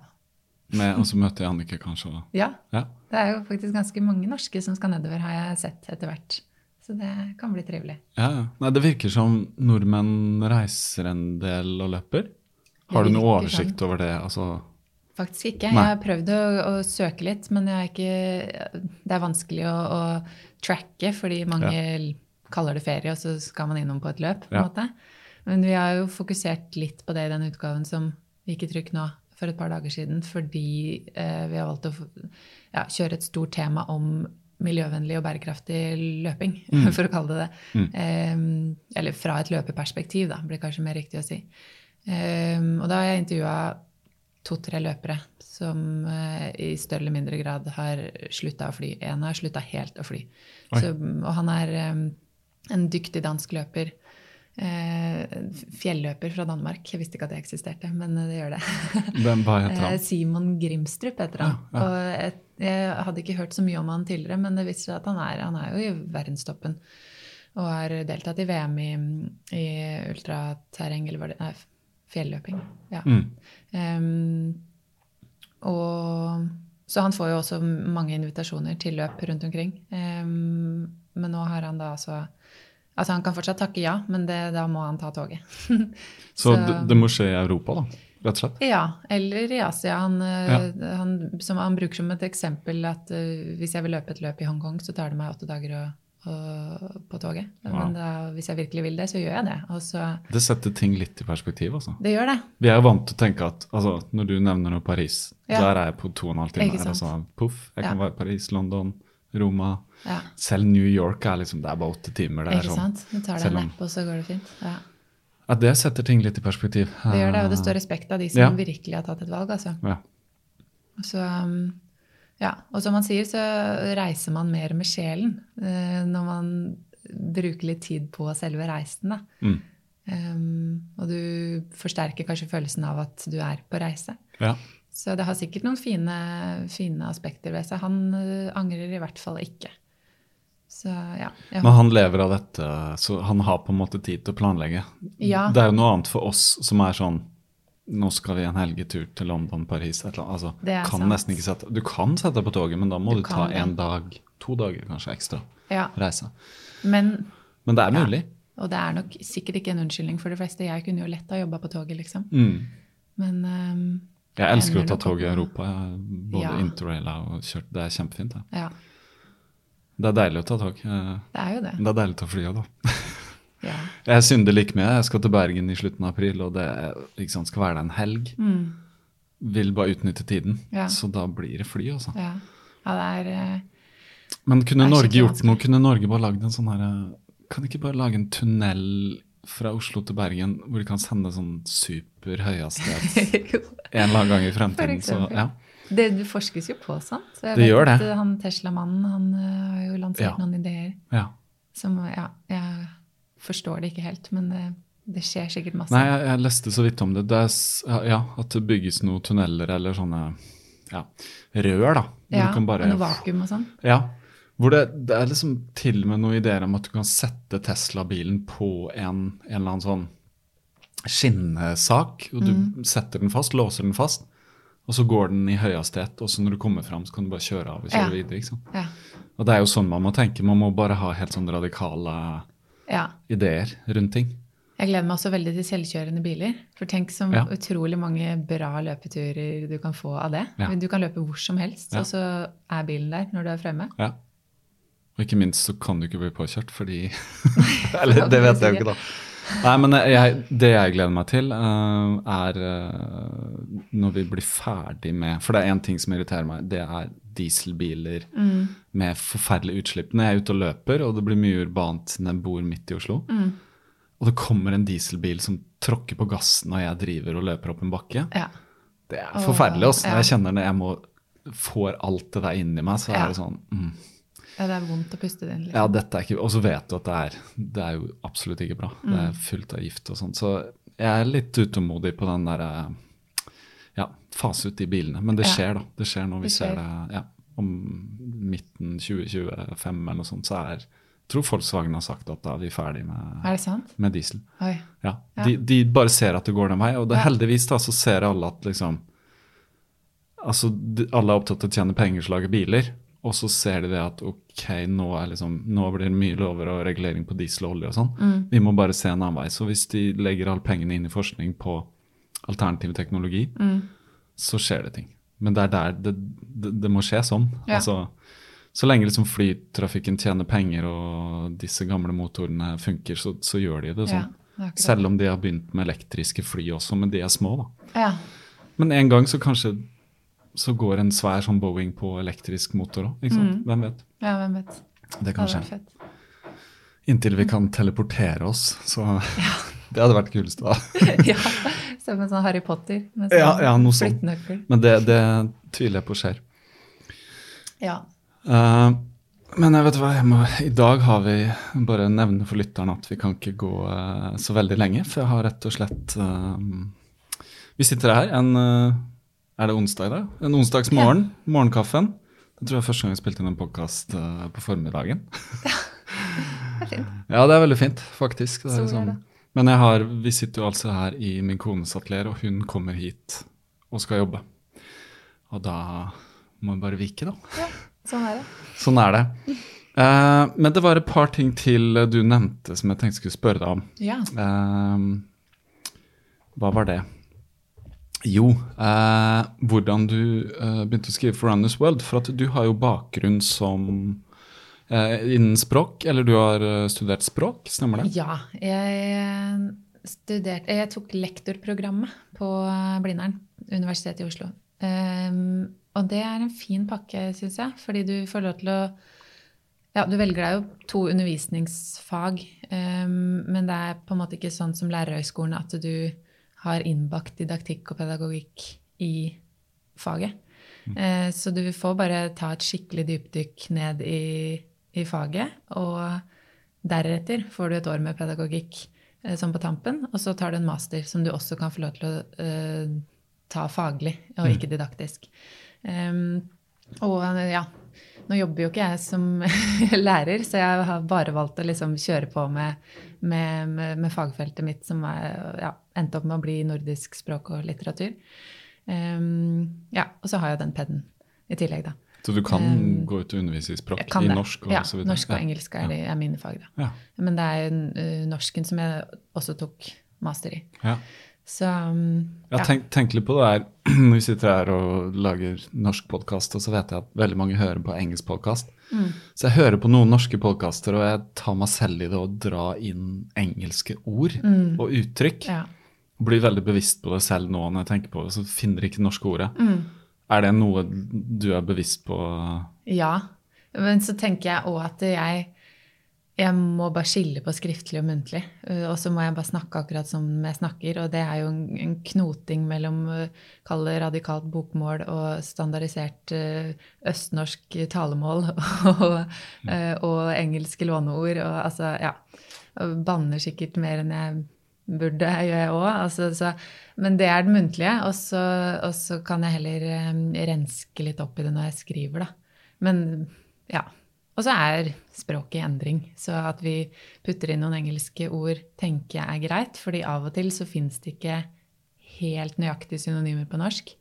Med, og så møter jeg Annike, kanskje. òg. ja. Ja. Det er jo faktisk ganske mange norske som skal nedover, har jeg sett etter hvert. Så det kan bli trivelig. Ja, ja. Nei, det virker som nordmenn reiser en del og løper. Har du noe oversikt oversikt over det? Altså, Faktisk ikke. Nei. Jeg har prøvd å, å søke litt, men jeg er ikke, det er vanskelig å, å tracke, fordi mange kaller det ferie, og så skal man innom på et løp. på en Ja. måte. Men vi har jo fokusert litt på det i den utgaven som gikk i trykk nå for et par dager siden, fordi eh, vi har valgt å ja, kjøre et stort tema om miljøvennlig og bærekraftig løping, for å kalle det det. Eh, eller fra et løpeperspektiv, da, blir kanskje mer riktig å si. Eh, og da har jeg intervjua to-tre løpere som eh, i større eller mindre grad har slutta å fly. En har slutta helt å fly. Så, og han er eh, en dyktig dansk løper. Eh, fjelløper fra Danmark. Jeg visste ikke at det eksisterte, men det gjør det. hvem, hva heter han? Simon Grimstrup heter han. Ja, ja. Og jeg, jeg hadde ikke hørt så mye om han tidligere, men det viser seg at han er, han er jo i verdenstoppen. Og har deltatt i VM i, i ultraterreng, eller var det Nei, fjelløping. Ja. Mm. Ehm, og, så han får jo også mange invitasjoner til løp rundt omkring. Um, men nå har han da altså Altså han kan fortsatt takke ja, men det, da må han ta toget. Så, så- det, det må skje i Europa, da, rett og slett? Ja, eller i Asia. Han, ja. han, som han bruker som et eksempel at uh, hvis jeg vil løpe et løp i Hongkong, så tar det meg åtte dager å, på toget. Men da, hvis jeg virkelig vil det, så gjør jeg det. Og så, Det setter ting litt i perspektiv, altså. det gjør det. Vi er jo vant til å tenke at altså, når du nevner noe Paris, Ja. der er jeg på to og en halv time. Sant. Altså, puff, jeg kan være i Paris, London, Roma. Ja, Selv New York er liksom, det er bare åtte timer. Det er ikke sånn. sant? Du tar deg en napp, og så går det fint. Ja, Ja, det setter ting litt i perspektiv. det gjør det, og det står respekt av de som Ja. virkelig har tatt et valg, altså. Ja. Så, um, ja. Og som man sier, så reiser man mer med sjelen eh, når man bruker litt tid på selve reisen. Da. Mm. Um, og du forsterker kanskje følelsen av at du er på reise. ja. Så det har sikkert noen fine, fine aspekter ved seg. Han uh, angrer i hvert fall ikke. Så ja. Men han lever av dette, så han har på en måte tid til å planlegge. Ja. Det er jo noe annet for oss som er sånn Nå skal vi en helgetur til London, Paris et eller annet. Altså, kan nesten ikke sette, du kan sette deg på toget, men da må Du du, ta det. en dag, to dager kanskje ekstra. ja. Reise. Men Men det er Ja. mulig. Og det er nok sikkert ikke en unnskyldning for de fleste. Jeg kunne jo lett ha jobba på toget, liksom. Mm. Men um, Jeg elsker å ta tog i Europa. Både Ja. interraila og kjørt. Det er kjempefint. Det. ja, det er deilig å ta tog. Det er jo det. Det er deilig å fly òg, da. Ja. Jeg synder like mye. Jeg skal til Bergen i slutten av april, og det liksom, skal være der en helg. Mm. Vil bare utnytte tiden. Ja. Så da blir det fly, altså. Ja. ja, det er eh, Men kunne Norge gjort noe? Kunne Norge bare lagd en sånn herre Kan de ikke bare lage en tunnel fra Oslo til Bergen hvor de kan sende sånn super høyhastighet en eller annen gang i fremtiden? Så, ja. det, det forskes jo på sånt. Så jeg Det vet at det. eh, han Tesla-mannen han eh, har jo lansert Ja. noen ideer ja. som Ja, jeg forstår det ikke helt, men det, det skjer sikkert masse. Nei, jeg, jeg leste så vidt om det. det er, ja, At det bygges noen tunneler eller sånne ja, rør, da. Ja, bare, og noe vakuum og sånn. Ja, hvor det, det er liksom til og med noen ideer om at du kan sette Tesla-bilen på en, en eller annen sånn skinnesak, og du Mm. setter den fast, låser den fast, og så går den i høyhastighet, og så når du kommer fram, så kan du bare kjøre av og kjøre Ja. videre. Ja. Og det er jo sånn man må tenke. Man må bare ha helt sånn radikale ja. ideer rundt ting. Jeg gleder meg også veldig til selvkjørende biler. For tenk så Ja. utrolig mange bra løpeturer du kan få av det. Ja. Du kan løpe hvor som helst, og så er bilen der når du er fremme. Ja. Og ikke minst så kan du ikke bli påkjørt, fordi Eller det vet jeg jo ikke, da. Nei, men jeg, det jeg gleder meg til, uh, er uh, når vi blir ferdig med For det er én ting som irriterer meg. Det er dieselbiler med forferdelige utslipp. Når jeg er ute og løper, og det blir mye urbant siden jeg bor midt i Oslo, og det kommer en dieselbil som tråkker på gassen når jeg driver og løper opp en bakke, Ja. det er forferdelig. Også. ja. Jeg kjenner når jeg må får alt det der inni meg, så Ja. er det sånn mm. ja, det er vondt å puste det inn. Ja, Liksom. dette er ikke Og så vet du at det er Det er jo absolutt ikke bra. Det Mm. er fullt av gift og sånn. Så jeg er litt utålmodig på den derre Ja, fase ut de bilene. Men det skjer, da. Det skjer når vi Det ser det ja, om midten 2025 eller noe sånt. Så er Jeg tror Volkswagen har sagt at da er vi ferdig med, med diesel. Oi. Ja. Ja. De, de bare ser at det går den vei, og det, heldigvis da så ser alle at liksom Altså, de, alle er opptatt av å tjene penger så lage biler, og så ser de det at ok, nå, er liksom, nå blir det mye lover og regulering på diesel og olje og sånn. Mm. Vi må bare se en annen vei. Så hvis de legger alle pengene inn i forskning på alternativ teknologi, Mm. Så skjer det ting. Men det er der det, det, det må skje sånn. Ja. Altså, så lenge liksom flytrafikken tjener penger og disse gamle motorene funker, så, så gjør de det Ja, sånn. det er Selv om de har begynt med elektriske fly også, men de er små, da. Ja. Men en gang så kanskje så går en svær sånn Boeing på elektrisk motor òg. Mm. Hvem vet? ja, hvem vet. Det Det kan skje. Inntil vi kan teleportere oss, så Det hadde vært kulest, da. ja. Som en sånn Harry Potter med Ja, sånn ja, noe sånt. Sånn. Men det, det tviler jeg på skjer. Ja. Uh, men jeg vet hva, jeg må, i dag har vi bare nevne for lytterne at vi kan ikke gå uh, så veldig lenge, for jeg har rett og slett uh, Vi sitter her en Er det onsdag i dag? En onsdagsmorgen. Morgenkaffen. Det tror jeg er første gang jeg spilte inn en podkast på formiddagen. Ja, Det er fint. Ja, det er veldig fint, faktisk. Det er er liksom. Men jeg har, vi sitter jo altså her i min kones atelier, og hun kommer hit og skal jobbe. Og da må vi bare vike, da. Ja, Sånn er det. Sånn er det. Uh, men det var et par ting til du nevnte som jeg tenkte skulle spørre deg om. Ja. Uh, hva var det? Jo, eh, hvordan du eh, begynte å skrive for Runners World. For at du har jo bakgrunn som innen språk, eller du har eh, studert språk, stemmer det? Ja. Jeg, studerte, jeg tok lektorprogrammet på Blindern, Universitetet i Oslo. Um, og det er en fin pakke, syns jeg, fordi du får lov til å ja, Du velger deg jo to undervisningsfag, um, men det er på en måte ikke sånn som lærerhøgskolen at du har innbakt didaktikk og pedagogikk i faget. Mm. Uh, så du får bare ta et skikkelig dypdykk ned i, i, faget, og deretter får du et år med pedagogikk sånn på tampen, og så tar du en master som du også kan få lov til å uh, ta faglig og ikke mm. didaktisk. Um, og ja, nå jobber jo ikke jeg som lærer, så jeg har bare valgt å liksom kjøre på med, med, med, med fagfeltet mitt, som er, ja, endte opp med å bli nordisk språk og litteratur. Um, ja, og så har jeg den peden i tillegg, da. Så du kan um, gå ut og undervise i språk? I norsk og ja, så videre? norsk og engelsk er, er mine fag, da. Ja. Men det er uh, norsken som jeg også tok master i. Ja. Så um, ja. tenk, tenk, litt på det her når vi sitter her og lager norsk podkast, og så vet jeg at veldig mange hører på engelsk podkast. Mm. Så jeg hører på noen norske podkaster, og jeg tar meg selv i det å dra inn engelske ord mm. og uttrykk. Ja. Blir veldig bevisst på det selv nå når jeg tenker på det, så finner jeg ikke det norske ordet. Mm. Er det noe du er bevisst på? Ja, men så tenker jeg òg at jeg jeg må bare skille på skriftlig og muntlig. Uh, og så må jeg bare snakke akkurat som jeg snakker. Og det er jo en, knoting mellom uh, kall det radikalt bokmål og standardisert uh, østnorsk talemål og, og, engelske låneord. Og altså, ja. Banner sikkert mer enn jeg burde, jeg òg. Altså, men det er det muntlige. Og så, og så kan jeg heller um, renske litt opp i det når jeg skriver, da. Men ja. Og så er språket i endring. Så at vi putter inn noen engelske ord, tenker jeg er greit. fordi av og til så fins det ikke helt nøyaktige synonymer på norsk.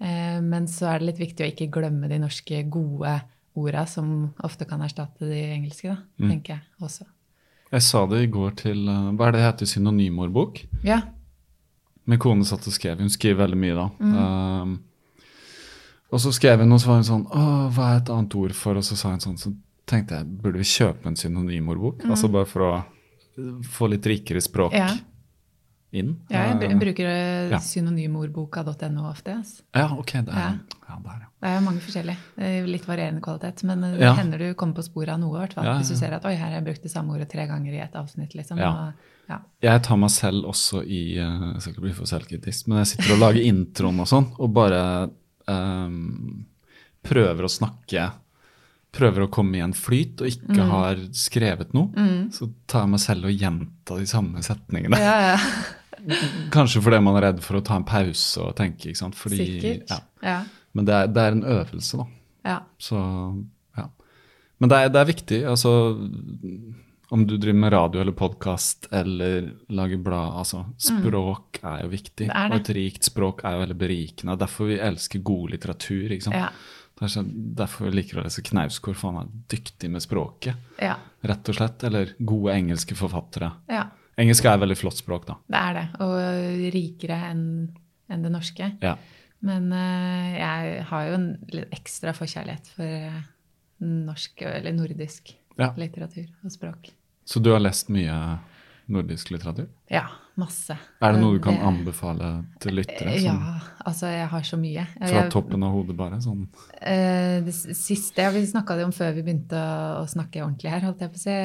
Eh, men så er det litt viktig å ikke glemme de norske gode orda, som ofte kan erstatte de engelske, da, mm. tenker jeg også. Jeg sa det i går til eh, Hva er det heter? Synonymordbok? Ja. Min kone satt og skrev. Hun skriver veldig mye, da. Mm. Um, og så skrev hun, og så var hun sånn Å, hva er et annet ord for? Og så sa hun sånn så tenkte jeg, burde vi kjøpe en synonymordbok? Mm. Altså bare for å få litt rikere språk ja. Inn. Ja, jeg eh, bruker eh, ja. synonymordboka.no ofte. Altså. Ja, ok. Det er, ja. Der, ja. det er mange forskjellige. Litt varierende kvalitet. Men eh, det hender du kommer på sporet av noe. hvert fall. Hvis du ser at oi, her har jeg brukt det samme ordet tre ganger i et avsnitt. liksom. Og, jeg tar meg selv også i Jeg skal ikke bli for selvkritisk, men jeg sitter og lager introen og sånn, og bare um, prøver å snakke prøver å komme i en flyt og ikke mm. har skrevet noe, mm. så tar jeg meg selv og gjentar de samme setningene. Ja, ja. Kanskje fordi man er redd for å ta en pause og tenke. ikke sant? Fordi, Sikkert. Ja. Men det er, det er, en øvelse, da. Ja. Så, ja. Men det er, det er viktig. altså om du driver med radio eller podkast eller lager blad altså Språk mm. er jo viktig. Det det. Og et rikt språk er jo veldig berikende. Derfor vi elsker god litteratur. ikke sant? Derfor jeg å lese Knausgård, for han er dyktig med språket. Ja. Rett og slett. Eller gode engelske forfattere. Ja. Engelsk er et veldig flott språk, da. Det er det. Og rikere enn en det norske. Ja. Men uh, jeg har jo en litt ekstra forkjærlighet for uh, norsk, eller nordisk, ja. litteratur og språk. Så du har lest mye nordisk litteratur? Ja, masse. Er det noe du kan anbefale til lyttere? Sånn, ja, altså jeg har så mye. Fra toppen av hodet, bare? sånn? Eh, det siste ja, vi snakka om før vi begynte å, snakke ordentlig her, holdt jeg på å si.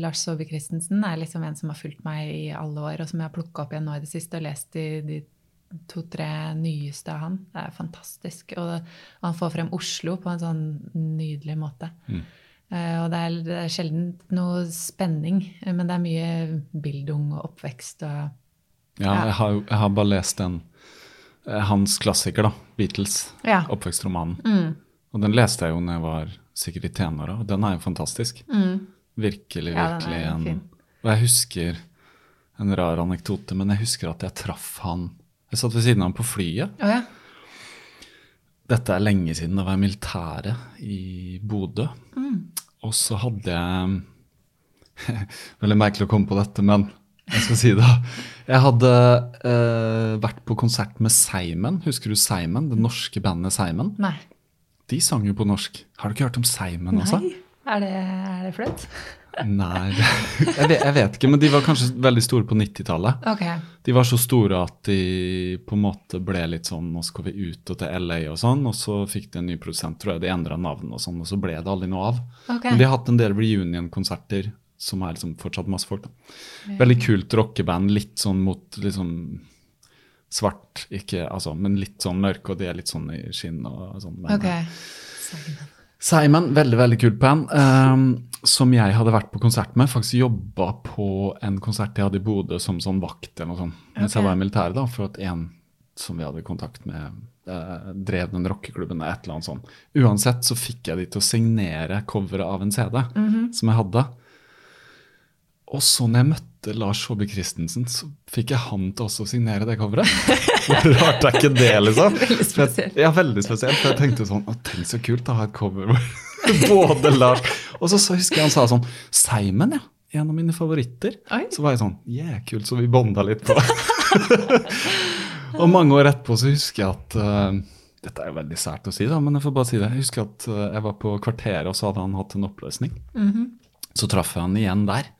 Lars Saabye Christensen er liksom en som har fulgt meg i alle år, og som jeg har plukka opp igjen nå i det siste og lest de, de to-tre nyeste av han. Det er fantastisk. Og han får frem Oslo på en sånn nydelig måte. Mm. Uh, og det er, det er, sjelden noe spenning, men det er mye bildung og oppvekst og Ja, ja. Jeg, har, jeg, har, bare lest den eh, hans klassiker, da. Beatles. Ja. Oppvekstromanen. Mm. Og den leste jeg jo når jeg var sikkert i tenåra, og den er jo fantastisk. Mm. Virkelig, virkelig ja, en Og jeg husker en rar anekdote, men jeg husker at jeg traff han Jeg satt ved siden av ham på flyet. Oh, ja. Dette er lenge siden. Da var i militæret i Bodø. Mm. Og så hadde jeg Veldig merkelig å komme på dette, men jeg skal si det. Jeg hadde uh, vært på konsert med Seimen. Husker du Seimen? Det norske bandet Seimen? Nei. De sang jo på norsk. Har du ikke hørt om Seimen også? Nei, Er det, er det flaut? Nei, jeg vet, jeg vet ikke, men de var kanskje veldig store på 90-tallet. Okay. De var så store at de på en måte ble litt sånn Nå skal vi ut og til LA og sånn. Og så fikk de en ny produsent, tror jeg. De endra navn og sånn, og så ble det aldri noe av. Okay. Men de har hatt en del reunion-konserter som er liksom fortsatt masse folk. da. Veldig kult rockeband, litt sånn mot liksom svart, ikke altså, men litt sånn mørke, og de er litt sånn i skinn og sånn. Men, Ok. Simon, veldig veldig kult band, ehm, som jeg hadde vært på konsert med. Faktisk jobba på en konsert jeg hadde i Bodø som sånn vakt eller noe sånt. Mens jeg var i militæret, da, for at en som vi hadde kontakt med, eh, drev den rockeklubben et eller annet sånt. Uansett så fikk jeg de til å signere coveret av en CD som jeg hadde. Og så når jeg møtte Lars Håby Christensen, så fikk jeg han til også å signere det coveret. Hvor rart er ikke det, liksom? Veldig jeg- spesielt. Ja, veldig spesielt. For jeg tenkte sånn tenk så kult å ha et cover med både Lars Og så, så husker jeg han sa sånn Simon, ja. En av mine favoritter. Oi. Så var jeg sånn Yeah, kult. Så vi bonda litt på Og mange år etterpå så husker jeg at uh, Dette er jo veldig sært å si, da, men jeg får bare si det. Jeg husker at eh, jeg var på Kvarteret, og så hadde han hatt en oppløsning. Mhm. Så traff jeg han igjen der.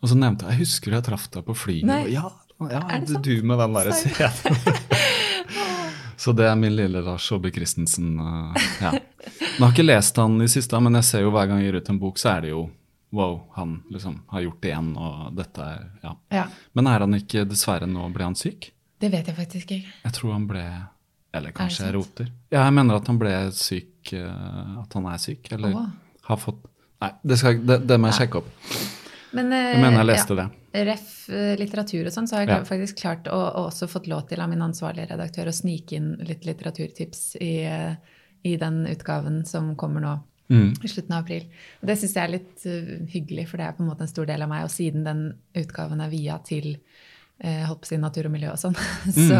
Og så nevnte jeg jeg husker jeg traff deg på flyet. Nei. Og ja, ja Er det du, du med den derre scenen. så det er min lille Lars Saabye Christensen. eh, ja. Jeg har ikke lest han i siste, men jeg ser jo hver gang jeg gir ut en bok, så er det jo wow, han liksom har gjort det igjen, og dette er ja. Ja. Men er han ikke dessverre nå ble han syk? Det vet jeg faktisk ikke. Jeg tror han ble Eller kanskje jeg roter. Ja, jeg mener at han ble syk eh, At han er syk, eller oh. har fått Nei, det, skal, det, det må jeg sjekke opp. Men, eh, Jeg mener jeg leste ja. det. Ref eh, litteratur og sånn, så har jeg Ja. faktisk klart å, og også fått lov til av min ansvarlige redaktør å snike inn litt litteraturtips i, eh, i den utgaven som kommer nå Mm. i slutten av april. Og det syns jeg er litt uh, hyggelig, for det er på en måte en stor del av meg. Og siden den utgaven er via til uh, holdt på å si natur og miljø og sånn, så,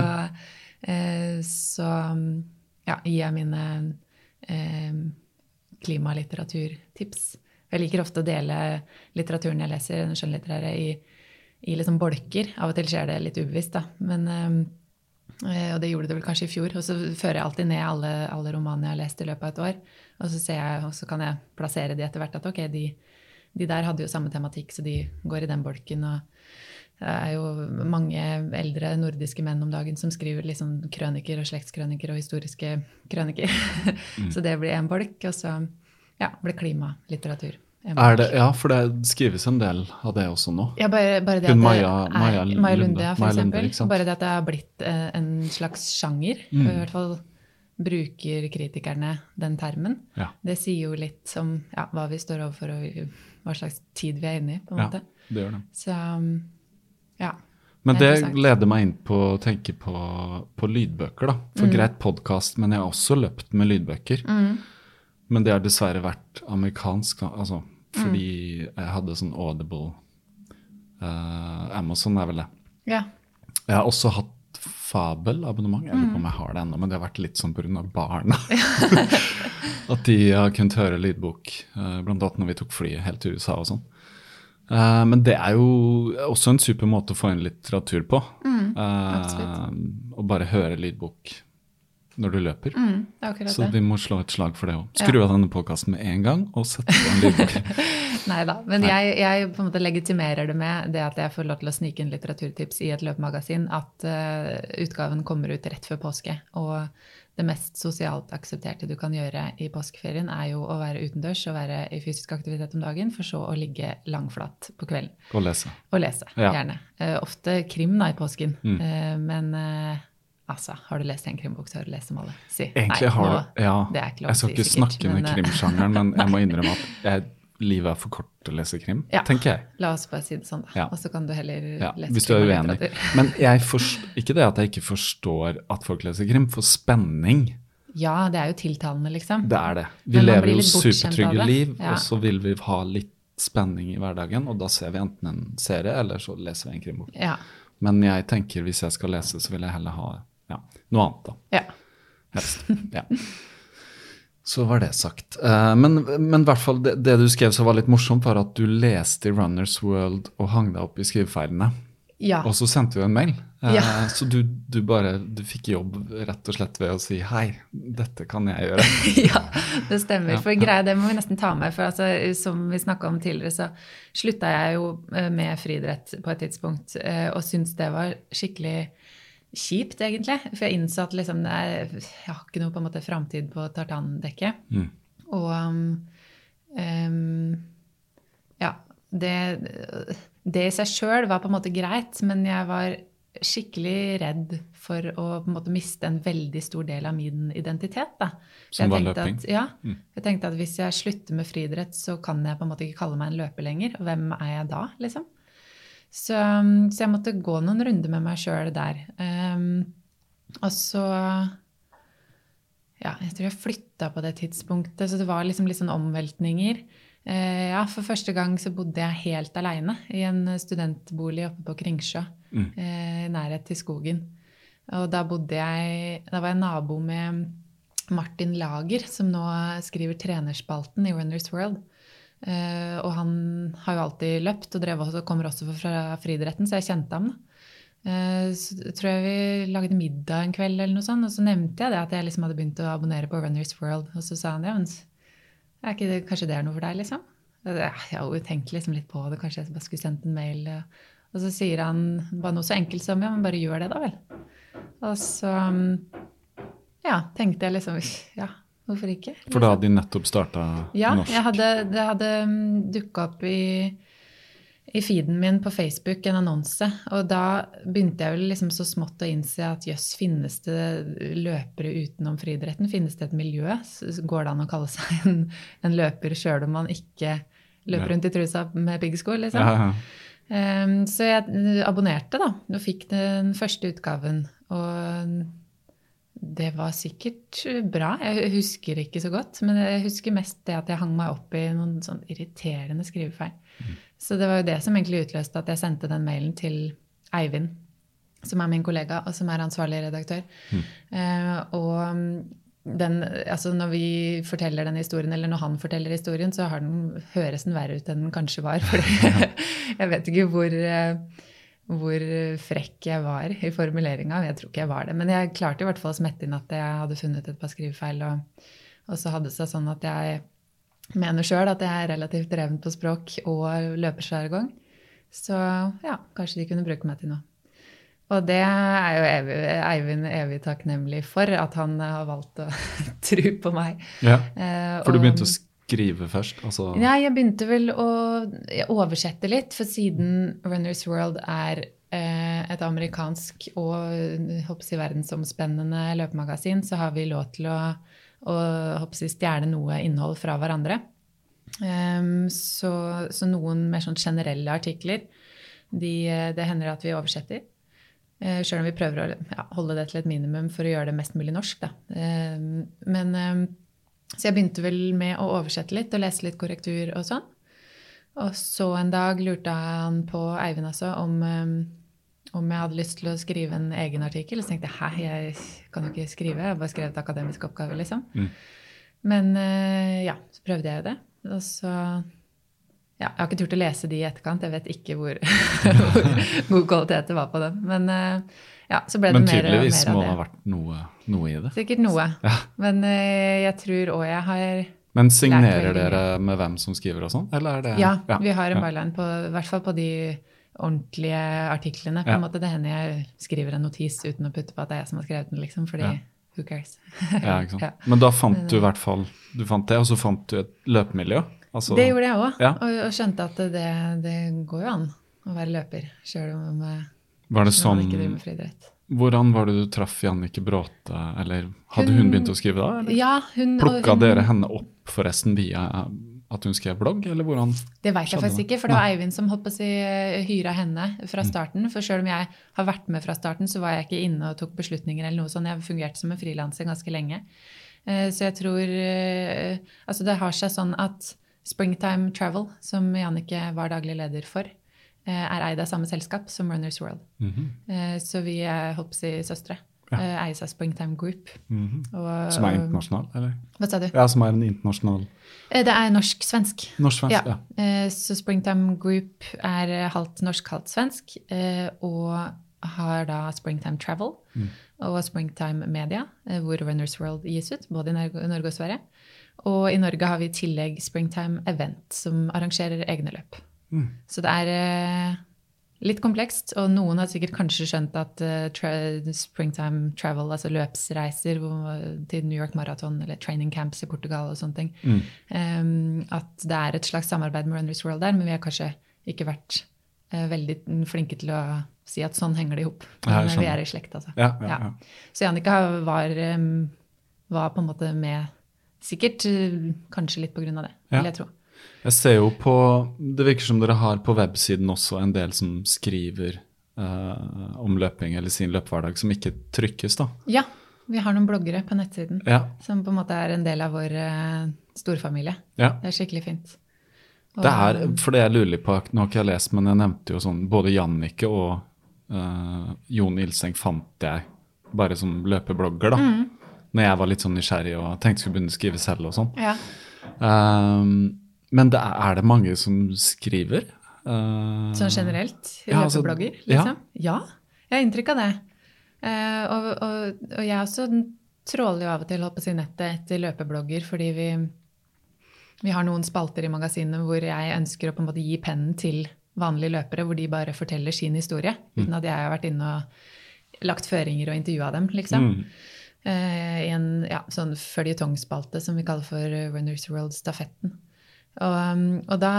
uh, så mm, ja, gir jeg mine uh, klimalitteraturtips. Jeg liker ofte å dele litteraturen jeg leser, den skjønnlitterære, i, i liksom bolker. Av og til skjer det litt ubevisst, da. Men, eh, og det gjorde det vel kanskje i fjor. Og så fører jeg alltid ned alle, alle romanene jeg har lest i løpet av et år. Og så, ser jeg, og så kan jeg plassere de etter hvert at ok, de, de der hadde jo samme tematikk, så de går i den bolken. og det er jo mange eldre nordiske menn om dagen som skriver liksom krøniker og slektskrøniker og historiske krøniker. så det blir en bolk, og så ja, blir klimalitteratur. Er det, ja, for det skrives en del av det også nå. Ja, bare, bare det Hun at det Maja- er, Maja Maja Lunde. Ja, for Maja eksempel. Lunde. Bare det at det har blitt eh, en slags sjanger. Mm. I hvert fall bruker kritikerne den termen. Ja. Det sier jo litt om ja, hva vi står overfor og hva slags tid vi er inne i. på en Ja, måte. det gjør det. Så ja. Men Det er leder meg inn på å tenke på, på lydbøker, da. For Mm. greit podkast, men jeg har også løpt med lydbøker. Men det har dessverre vært amerikansk. Altså, fordi Mm. jeg hadde sånn Audible uh, Amazon er vel det. ja. Jeg har også hatt Fabel-abonnement. Jeg lurer på om Mm. jeg har det ennå, men det har vært litt sånn pga. barna. At de har kunnet høre lydbok, uh, blant annet når vi tok flyet helt til USA og sånn. Uh, Men det er jo også en super måte å få inn litteratur på. Mm, uh, Å bare høre lydbok når du løper. Mm, Så vi må slå et slag for det òg. Skru av denne podkasten med en gang og sette på en lydbok. Nei da. Men jeg, jeg på en måte legitimerer det med det at jeg får lov til å snike inn litteraturtips i et løpemagasin, at uh, utgaven kommer ut rett før påske. Og det mest sosialt aksepterte du kan gjøre i påskeferien, er jo å være utendørs og være i fysisk aktivitet om dagen, for så å ligge langflat på kvelden Og lese. og lese. Ja. Gjerne. Uh, ofte krim da i påsken. Mm. uh, men altså, har du lest en krimbok, så har du lest dem alle. Si. Egentlig Nei, har du Ja, det er ikke lov jeg skal si ikke sikkert, snakke med eh, krimsjangeren, men jeg må innrømme at jeg, livet er for kort til å lese krim, Ja. tenker jeg. La oss bare si det sånn, da. Ja. Og så kan du heller Ja, lese hvis du er uenig. Men jeg forst, ikke det at jeg ikke forstår at folk leser krim, for spenning, Ja, det er jo tiltalende, liksom. det er det. Vi lever jo supertrygge liv, og så vil vi ha litt spenning i hverdagen, og da ser vi enten en serie, eller så leser vi en krimbok. Ja. Men jeg tenker hvis jeg skal lese, så vil jeg heller ha ja, noe annet, da. ja. Helst. Ja. Så var det sagt. Eh, men, men i hvert fall det, det du skrev som var litt morsomt, var at du leste i Runners World og hang deg opp i skrivefeilene. Ja. Og så sendte du en mail. Eh, Ja. Så du, du bare du fikk jobb rett og slett ved å si hei, dette kan jeg gjøre. ja, det stemmer. For greia, det må vi nesten ta med. For altså, som vi snakka om tidligere, så slutta jeg jo eh, med friidrett på et tidspunkt. Og syntes det var skikkelig kjipt, egentlig. For jeg innså at liksom, er, jeg har ikke noe på en måte framtid på tartandekket. Mm. Og um, ja, det, det i seg sjøl var på en måte greit, men jeg var skikkelig redd for å på en måte miste en veldig stor del av min identitet. Da. Som Jeg var løping? At, ja, Mm. jeg tenkte at hvis jeg slutter med friidrett, så kan jeg på en måte ikke kalle meg en løper lenger. Hvem er jeg da, liksom? Så, så jeg måtte gå noen runder med meg sjøl der. Um, og så Ja, jeg tror jeg flytta på det tidspunktet, så det var liksom litt sånn omveltninger. Uh, ja, For første gang så bodde jeg helt aleine i en studentbolig oppe på Kringsjå. Mm. Uh, I nærhet til skogen. Og da bodde jeg Da var jeg nabo med Martin Lager, som nå skriver trenerspalten i Runners World. Eh, og han har jo alltid løpt og også, kommer også fra friidretten, så jeg kjente ham. Eh, så tror jeg vi lagde middag en kveld, eller noe sånt, og så nevnte jeg det at jeg liksom hadde begynt å abonnere på Runners World. Og så sa han ja, men er ikke det, kanskje det er noe for deg, liksom? Jeg har jo tenkt liksom litt på det, kanskje jeg bare skulle sendt en mail. Og så sier han bare noe så enkelt som ja, men bare gjør det, da vel. Og så mm, ja, tenkte jeg liksom ja, hvorfor ikke? For da hadde de nettopp starta Ja, norsk. hadde, det hadde dukka opp i, i feeden min på Facebook en annonse. Og da begynte jeg vel liksom så smått å innse at jøss, finnes det løpere utenom friidretten? Finnes det et miljø? Går det an å kalle seg en, en løper sjøl om man ikke løper rundt i trusa med piggsko? Liksom? Ja, ja. Ehm, så jeg abonnerte, da, og fikk den første utgaven. Og det var sikkert bra. Jeg husker ikke så godt, men jeg husker mest det at jeg hang meg opp i noen sånn irriterende skrivefeil. Så det var jo det som egentlig utløste at jeg sendte den mailen til Eivind, som er min kollega, og som er ansvarlig redaktør. Eh, og mm, den, altså når vi forteller den historien, eller når han forteller historien, så har den, høres den verre ut enn den kanskje var. For jeg vet ikke hvor, eh, hvor frekk jeg var i formuleringa. Jeg tror ikke jeg var det. Men jeg klarte i hvert fall å smette inn at jeg hadde funnet et par skrivefeil. Og, og så hadde det seg sånn at jeg mener sjøl at jeg er relativt dreven på språk og løpersjargong. Så ja, kanskje de kunne bruke meg til noe. Og det er jo evig, Eivind evig takknemlig for, at han har valgt å tro på meg. ja. Eh, For du begynte å skrive først? Altså, Nei, jeg begynte vel å oversette litt, for siden Runners World er eh, et amerikansk og hoppsi, verdensomspennende løpemagasin, så har vi lov til å, å håper å stjele noe innhold fra hverandre. Um, så, så noen mer sånn generelle artikler, de, eh, det hender at vi oversetter. Uh, Sjøl om vi prøver å ja, holde det til et minimum for å gjøre det mest mulig norsk. Da. Em, Men em, så jeg begynte vel med å oversette litt og lese litt korrektur og sånn. Og så en dag lurte han på Eivind altså om, eh, om jeg hadde lyst til å skrive en egen artikkel. Og så tenkte jeg hæ, jeg kan jo ikke skrive, jeg har bare skrevet akademisk oppgave, liksom. Mm. Men eh, ja, så prøvde jeg jo det. Og så ja, Jeg har ikke turt å lese de i etterkant, jeg vet ikke hvor, hvor god kvalitet det var på dem. Men eh, ja, så ble det Men mer tydeligvis mer må det ha vært noe, noe i det. Sikkert noe. Ja. Men uh, jeg tror òg jeg har Men signerer dere med hvem som skriver og sånn? Eller er det Ja, vi har en ja. byline på i hvert fall på de ordentlige artiklene. på Ja. en måte Det hender jeg skriver en notis uten å putte på at det er jeg som har skrevet den, liksom, fordi Ja. who cares? Ja? Ja. Men da fant du i hvert fall du fant det, og så fant du et løpemiljø? Altså, Det gjorde jeg òg, Ja. og, og skjønte at det, det går jo an å være løper sjøl om eh, Var det sånn. Hvordan var det du traff Jannike Bråte, eller hadde hun, Hun- begynt å skrive da? Eller? Ja, hun, Plukka hun- dere henne opp forresten via at hun skrev blogg, eller hvordan? Det veit jeg faktisk ikke, for det var Eivind som holdt på å si hyra henne fra starten. For sjøl om jeg har vært med fra starten, så var jeg ikke inne og tok beslutninger eller noe sånt. Jeg har fungert som en frilanser ganske lenge. Eh, Så jeg tror eh, Altså, det har seg sånn at Springtime Travel, som Jannicke var daglig leder for, er eid av samme selskap som Runners World. Mm -hmm. Så vi er holdt på å si søstre. Ja. eies av Springtime Group. Og- Som er internasjonal, eller? Hva sa du? Ja, som er en internasjonal Eh, Det er norsk-svensk. Norsk-svensk, ja. ja. Så Springtime Group er eh, halvt norsk, halvt svensk, eh, og har da Springtime Travel og Springtime Media, eh, hvor Runners World gis ut, både i Norge Norge og Sverige. Og i Norge har vi i tillegg Springtime Event, som arrangerer egne løp. Så det er eh, litt komplekst, og noen har sikkert kanskje skjønt at eh, tra Springtime Travel, altså løpsreiser til New York Marathon eller training camps i Portugal og sånne ting, eh, at det er et slags samarbeid med Runners World der, men vi har kanskje ikke vært veldig flinke til å si at sånn henger det i hop. Men vi er i slekt, altså. Ja, ja, ja. Så Jannika var, var på en måte med Sikkert kanskje litt på grunn av det, Ja. vil jeg tro. Jeg ser jo på Det virker som dere har på websiden også en del som skriver eh, om løping eller sin løpehverdag, som ikke trykkes, da. Ja, vi har noen bloggere på nettsiden Ja. som på en måte er en del av vår eh, storfamilie. ja. Det er skikkelig fint. Og- Det er, for det jeg lurer litt på, nå har ikke jeg lest, men jeg nevnte jo sånn Både Jannicke og eh, Jon Ilseng fant jeg bare som løpeblogger, da. Mm. Når jeg var litt sånn nysgjerrig og tenkte jeg skulle begynne å skrive selv og sånn. Ja. Um, men det er, er det mange som skriver? Uh, Sånn generelt? Ja, altså, Løpeblogger, ja. liksom? Ja. jeg har inntrykk av det. Uh, og, og, og jeg også tråler jo av og til holdt på å si nettet etter løpeblogger, fordi vi, vi har noen spalter i magasinet hvor jeg ønsker å på en måte gi pennen til vanlige løpere, hvor de bare forteller sin historie, uten at jeg har vært inne og lagt føringer og intervjua dem, liksom. Mm. Uh, I en ja, sånn føljetongspalte som vi kaller for Runners World-stafetten. Og, um, og da,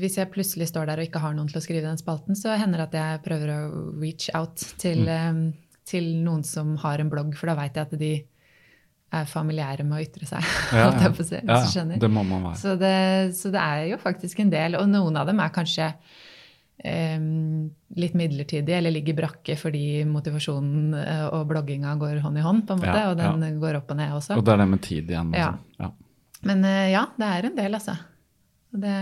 hvis jeg plutselig står der og ikke har noen til å skrive den spalten, så hender det at jeg prøver å reach out til, mm. til noen som har en blogg, for da veit jeg at de er familiære med å ytre seg. Ja, ja. hvis Ja, skjønner. det må man være. Så det, så det er jo faktisk en del, og noen av dem er kanskje um, litt midlertidige eller ligger brakke fordi motivasjonen eh, og blogginga går hånd i hånd, på en måte, Ja, og den ja. går opp og ned også. Og det er det med tid igjen. og Ja. Ja. Men eh, ja, det er en del, altså. Det,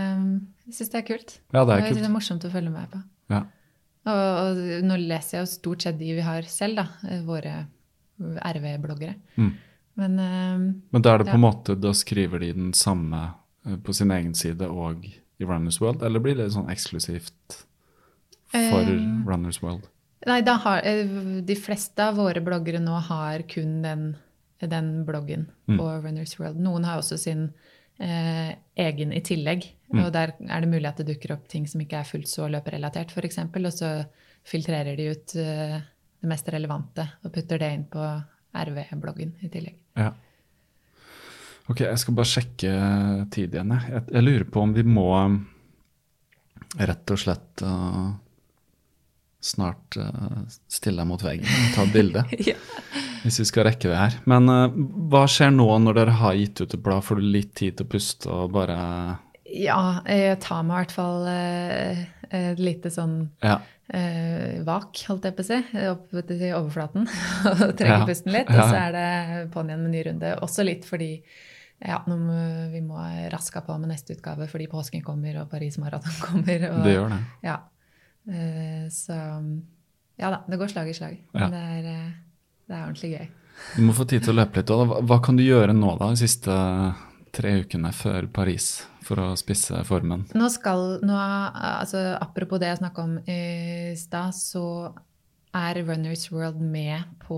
jeg syns det er kult. ja, det er Jeg synes kult. det er morsomt å følge med på. Ja. Og, og nå leser jeg jo stort sett de vi har selv, da. eh, Våre RV-bloggere. Mm. Men eh, Men da er det på en måte, da skriver de den samme på sin egen side og i Runners World, eller blir det sånn eksklusivt for Eh, Runners World? Nei, har, de fleste av våre bloggere nå har kun den, den bloggen Mm. på Runners World. Noen har også sin eh, egen i tillegg. Mm. Og der er det mulig at det dukker opp ting som ikke er fullt så løperelatert, f.eks. Og så filtrerer de ut eh, det mest relevante og putter det inn på RV-bloggen i tillegg. Ja. Ok, jeg skal bare sjekke tid igjen. jeg. Jeg, lurer på om vi må um, rett og slett uh, snart uh, stille deg mot veggen og ta et bilde. Hvis vi skal rekke det her. Men uh, hva skjer nå når dere har gitt ut et blad? Får du litt tid til å puste og bare Ja, jeg tar meg i hvert fall et lite sånn Ja. uh, vak, holdt jeg på å si, opp til overflaten og trekker Ja. pusten litt. Ja. Og så er det på'n igjen med ny runde. Også litt fordi ja, nå må, vi må raska på med neste utgave fordi påsken kommer og Paris Marathon kommer. Og, Det gjør det. Ja. Eh, så ja da, det går slag i slag. Ja. Men det er, det er ordentlig gøy. Du må få tid til å løpe litt. Hva, hva kan du gjøre nå, da, de siste tre ukene før Paris, for å spisse formen? Nå skal, nå, altså Apropos det jeg snakka om i stad, så er Runners World med, på,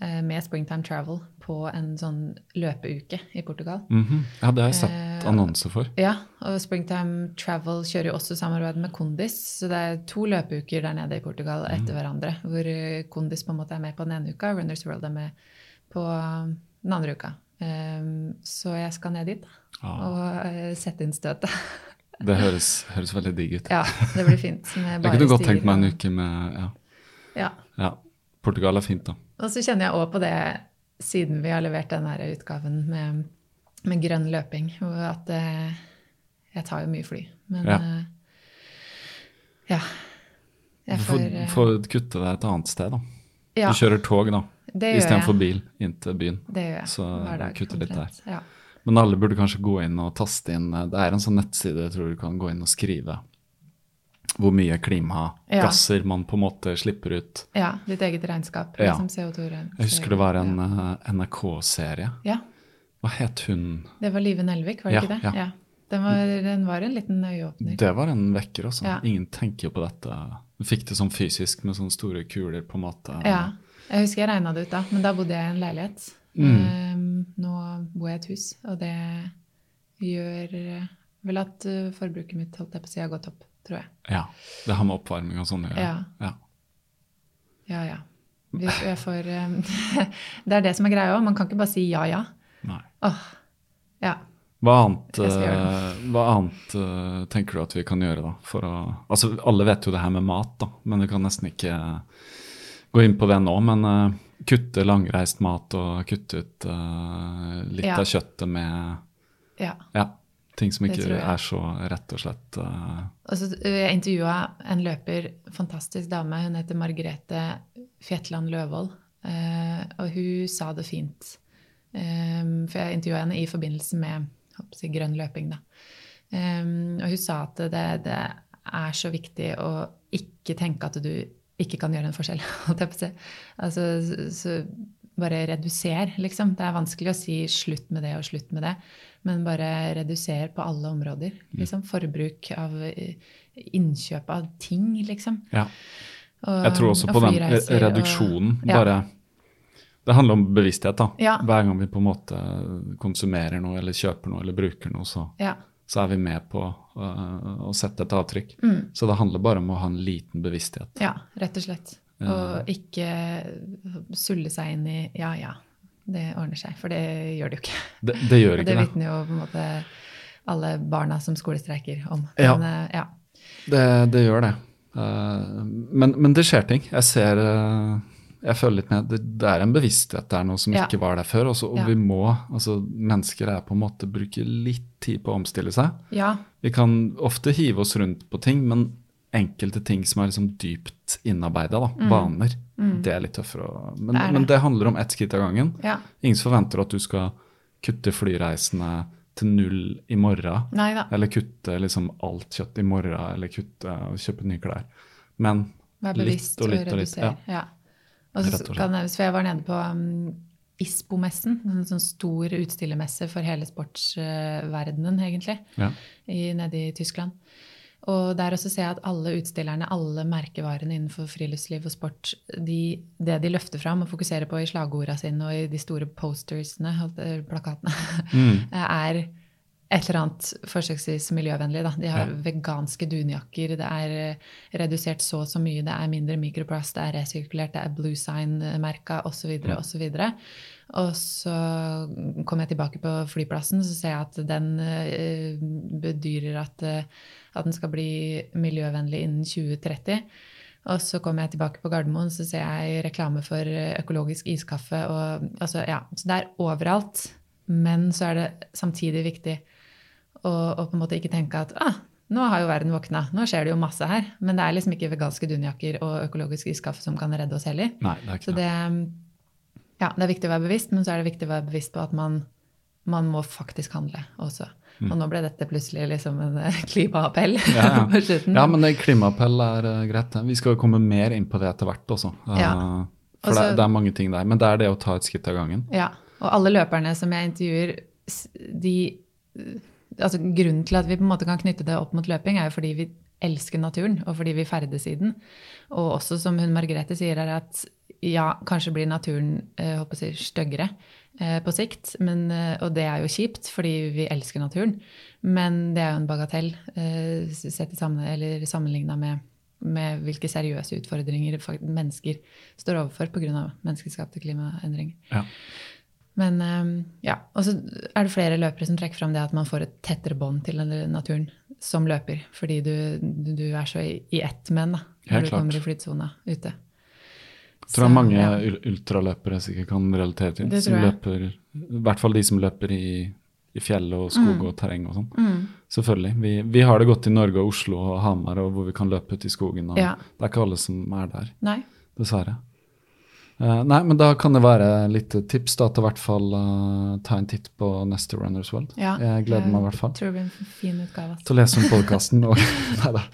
eh, med Springtime Travel på en sånn løpeuke i Portugal. Mhm. Ja, det har jeg sett Eh, annonser for. Ja, og Springtime Travel kjører jo også samarbeid med Kondis, så det er to løpeuker der nede i Portugal etter hverandre, hvor eh, Kondis på en måte er med på den ene uka, og Runners World er med på den andre uka. Um, så jeg skal ned dit ah. Og sette inn støtet. Det høres, høres veldig digg ut. Ja, det blir fint. med Jeg bare kunne godt tenkt meg en uke med ja. Ja. ja. Portugal er fint, da. Og så kjenner jeg òg på det, siden vi har levert den utgaven med, med grønn løping, at eh, jeg tar jo mye fly. Men Ja. eh, ja. Jeg Du får, får, eh, kutte deg et annet sted, da. ja, Du kjører tog, da, istedenfor bil inn til byen. Det gjør jeg. Så hver dag, kutter litt der. Ja. Men alle burde kanskje gå inn og taste inn eh, Det er en sånn nettside jeg tror du kan gå inn og skrive hvor mye klimagasser man på en måte slipper ut. Ja, ditt eget regnskap. Ja. Liksom CO2 -regnskap. Jeg husker det var en eh, NRK-serie. Ja, Hva het hun? det var Live Nelvik, var det Ja, ikke det? ja. Den, var, den var en liten øyeåpner. Det var en vekker, altså. Ja. Ingen tenker på dette. Du fikk det sånn fysisk med sånne store kuler, på en måte. Ja, jeg husker jeg regna det ut da, men da bodde jeg i en leilighet. Mm. Ehm, nå bor jeg i et hus, og det gjør eh, vel at eh, forbruket mitt holdt jeg på å si har gått opp, tror jeg. Ja. Det har med oppvarming og sånn å gjøre. Ja. Ja. Ja, ja. Vi, får, um, det er det som er greia òg. Man kan ikke bare si ja, ja. Nei. Åh, ja. Hva annet, eh, hva annet eh, tenker du at vi kan gjøre da? For å, altså, alle vet jo det her med mat, da, men vi kan nesten ikke gå inn på det nå. Men uh, kutte langreist mat og kutte ut uh, litt Ja. av kjøttet med ja. ja, ting som ikke er så rett og slett uh... altså, Jeg intervjua en løper, fantastisk dame. Hun heter Margrethe Fjetland Løvold. Uh, og hun sa det fint. Um, for jeg intervjua henne i forbindelse med jeg håper å si, grønn løping. Da. Um, og hun sa at det, det er så viktig å ikke tenke at du ikke kan gjøre en forskjell. Altså, så, så bare reduser, liksom. Det er vanskelig å si slutt med det og slutt med det, men bare reduser på alle områder. Liksom. Forbruk av eh, innkjøp av ting, liksom. Ja. Og, Jeg tror også og på den reduksjonen. og- ja. Bare Det handler om bevissthet, da. Ja. Hver gang vi på en måte konsumerer noe eller kjøper noe eller bruker noe, så, Ja. så er vi med på uh, å sette et avtrykk. Mm. Så det handler bare om å ha en liten bevissthet. ja, rett og slett. Og ikke sulle seg inn i ja, ja, det ordner seg. For det gjør det jo ikke. Det, det gjør ikke det det. vitner jo på en måte alle barna som skolestreiker om. Ja. Men, eh, ja. Det, det gjør det. Eh, men, men det skjer ting. Jeg ser eh, Jeg føler litt med det er en bevissthet det er noe som Ja. ikke var der før. Også, og Ja. vi må altså Mennesker er på en måte bruker litt tid på å omstille seg. ja. Vi kan ofte hive oss rundt på ting, men enkelte ting som er liksom dypt innarbeida, da, vaner, det er litt tøffere. Men Mm. Det det. men det handler om ett skritt av gangen. ja. Ingen forventer at du skal kutte flyreisene til null i morgen. Neida. Eller kutte liksom alt kjøtt i morgen, eller kutte kjøpe nye klær. Men litt og litt og litt. Ja. Ja. Og så kan jeg, for jeg var nede på um, ISPO-messen, en sånn stor utstillermesse for hele sportsverdenen, egentlig, Ja. i, nede i Tyskland. Og der også ser jeg at alle utstillerne, alle merkevarene innenfor friluftsliv og sport, de, det de løfter fram og fokuserer på i slagorda sine og i de store postersene, eh, plakatene, Mm. er et eller annet forsøksvis miljøvennlig. Da. De har Ja. veganske dunjakker, det er eh, redusert så og så mye, det er mindre mikroplast, det er resirkulert, det er Blue Sign-merka osv. Osv. Og så kommer jeg tilbake på flyplassen, så ser jeg at den eh, bedyrer at, eh, at den skal bli miljøvennlig innen 2030. Og så kommer jeg tilbake på Gardermoen, så ser jeg reklame for økologisk iskaffe. Og, altså, ja, så det er overalt. Men så er det samtidig viktig å, og, på en måte ikke tenke at ah, nå har jo verden våkna, nå skjer det jo masse her. Men det er liksom ikke veganske dunjakker og økologisk iskaffe som kan redde oss heller. Nei, det er Så det. ja, det er viktig å være bevisst, men så er det viktig å være bevisst på at man, man må faktisk handle også. Mm. Og nå ble dette plutselig liksom en eh, klimaappell Ja, ja. på slutten. Ja, men klimaappell er uh, greit. Vi skal jo komme mer inn på det etter hvert også. Uh, Ja. For Også- det, det er mange ting der. Men det er det å ta et skritt av gangen. Ja, og alle løperne som jeg intervjuer, de Altså grunnen til at vi på en måte kan knytte det opp mot løping, er jo fordi vi elsker naturen, og fordi vi ferdes i den. Og også som hun Margrethe sier, er at ja, kanskje blir naturen eh, håper jeg, styggere eh, på sikt, men, eh, og det er jo kjipt, fordi vi elsker naturen. Men det er jo en bagatell eh, sett i sammen, sammenligna med, med hvilke seriøse utfordringer mennesker står overfor pga. menneskeskapte klimaendringer. Ja. Men eh, ja, og så er det flere løpere som trekker fram det at man får et tettere bånd til naturen som løper, fordi du, du er så i, ett med den da, når du kommer i flytsona ute. Jeg tror det er Så, mange ja. ultraløpere sikkert kan relatere til. Det Som løper, I hvert fall de som løper i, i fjell og skog og terreng og sånn. Mm. Selvfølgelig. Vi, vi har det godt i Norge og Oslo og Hamar, og hvor vi kan løpe ut i skogen. Og Ja. Det er ikke alle som er der, Nei, dessverre. Eh, nei, men da kan det være litt tips da, til hvert fall uh, ta en titt på neste Runners World. ja. Jeg gleder meg i hvert fall tror det blir en fin utgave. Altså. til å lese om podkasten. Nei da.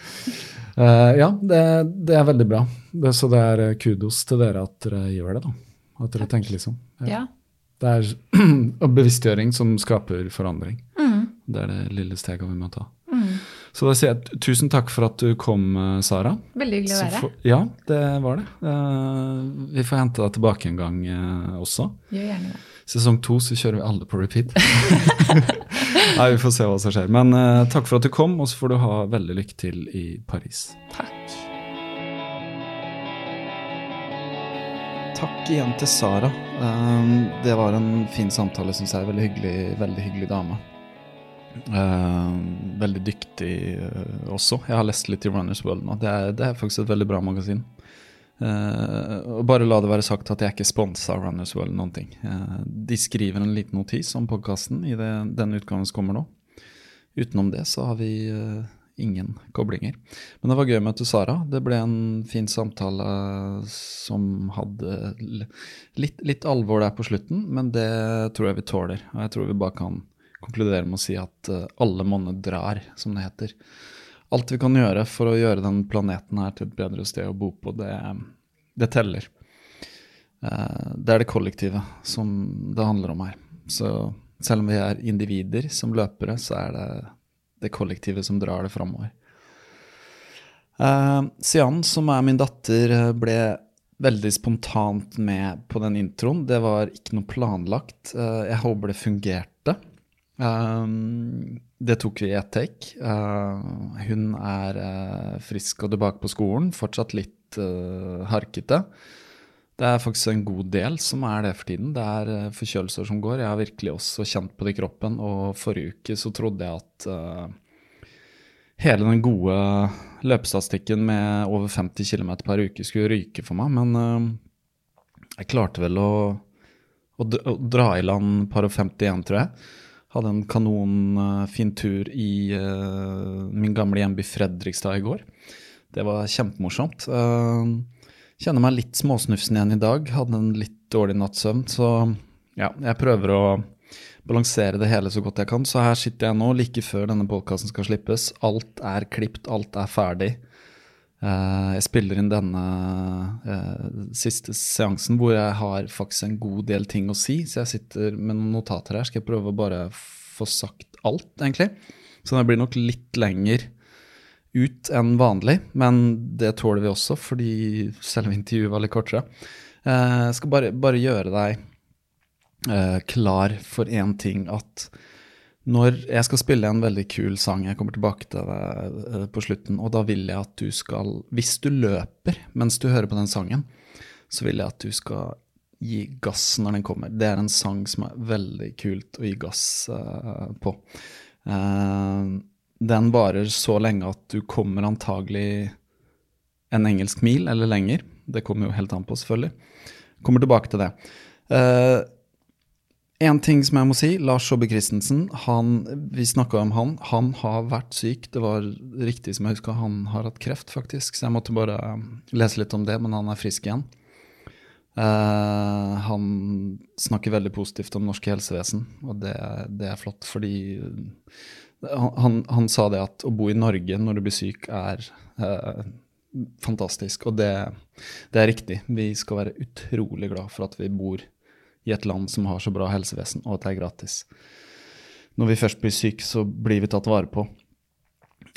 Eh, ja, det, det er veldig bra. Det, så det er kudos til dere at dere gjør det, da. At dere tenker liksom. Ja. Det er bevisstgjøring som skaper forandring. Det er det lille steget vi må ta. Så da sier jeg tusen takk for at du kom, eh, Sara. Veldig hyggelig å være. her. ja, det var det. Uh, vi får hente deg tilbake en gang uh, også. Gjør gjerne det. Sesong to så kjører vi alle på repeat. Nei, Vi får se hva som skjer. Men uh, takk for at du kom, og så får du ha veldig lykke til i Paris. Takk. Takk igjen til Sara. Um, det var en fin samtale, syns jeg. Veldig hyggelig, veldig hyggelig dame. Um, veldig dyktig uh, også. Jeg har lest litt i Runners World nå. Det er, det er faktisk et veldig bra magasin. Uh, og bare la det være sagt at jeg ikke sponsa Runners World noen ting. Uh, de skriver en liten notis om podkasten i det, den utgangen som kommer nå. Utenom det så har vi uh, ingen koblinger. Men det var gøy å møte Sara. Det ble en fin samtale som hadde litt, litt alvor der på slutten, men det tror jeg vi tåler. Og jeg tror vi bare kan konkludere med å si at eh, alle monner drar, som det heter. Alt vi kan gjøre for å gjøre den planeten her til et bedre sted å bo på, det, det teller. Eh, Det er det kollektive som det handler om her. Så selv om vi er individer som løpere, så er det det kollektive som drar det framover. Uh, Sian, som er min datter, eh, ble veldig spontant med på den introen. Det var ikke noe planlagt. Eh, jeg håper det fungerte. Um, det tok vi i ett take. Uh, hun er uh, frisk og tilbake på skolen, fortsatt litt uh, harkete. Det er faktisk en god del som er det for tiden. Det er eh, forkjølelser som går. Jeg har virkelig også kjent på det i kroppen, og forrige uke så trodde jeg at hele den gode løpestatistikken med over 50 km per uke skulle ryke for meg, men jeg klarte vel å, å, dra- å dra i land par og 50 igjen, tror jeg. Hadde en kanonfin tur i uh, min gamle hjemby Fredrikstad i går. Det var kjempemorsomt. Uh, kjenner meg litt småsnufsen igjen i dag. Hadde en litt dårlig natts søvn, så ja, jeg prøver å balansere det hele så godt jeg kan. Så her sitter jeg nå, like før denne podkasten skal slippes. Alt er klipt, alt er ferdig. Eh, jeg spiller inn denne eh, siste seansen hvor jeg har faktisk en god del ting å si, så jeg sitter med noen notater her. Skal jeg prøve å bare få sagt alt, egentlig. Så det blir nok litt lenger ut enn vanlig, men det tåler vi også, fordi selve intervjuet var litt kortere. Eh, Jeg skal bare, bare gjøre deg klar for én ting, at når jeg skal spille en veldig kul sang, jeg kommer tilbake til det eh, på slutten, og da vil jeg at du skal, hvis du løper mens du hører på den sangen, så vil jeg at du skal gi gass når den kommer. Det er en sang som er veldig kult å gi gass eh, på. Eh, den varer så lenge at du kommer antagelig en engelsk mil eller lenger. Det kommer jo helt an på, selvfølgelig. Kommer tilbake til det. Eh, en ting som jeg må si, Lars Saabye Christensen, han, vi snakka om han. Han har vært syk. Det var riktig som jeg husker, han har hatt kreft, faktisk. Så jeg måtte bare lese litt om det, men han er frisk igjen. Uh, han snakker veldig positivt om norsk helsevesen, og det, det er flott, fordi han, han, han sa det at å bo i Norge når du blir syk, er uh, fantastisk. Og det, det er riktig. Vi skal være utrolig glad for at vi bor i et land som har så bra helsevesen, og at det er gratis. Når vi først blir syke, så blir vi tatt vare på.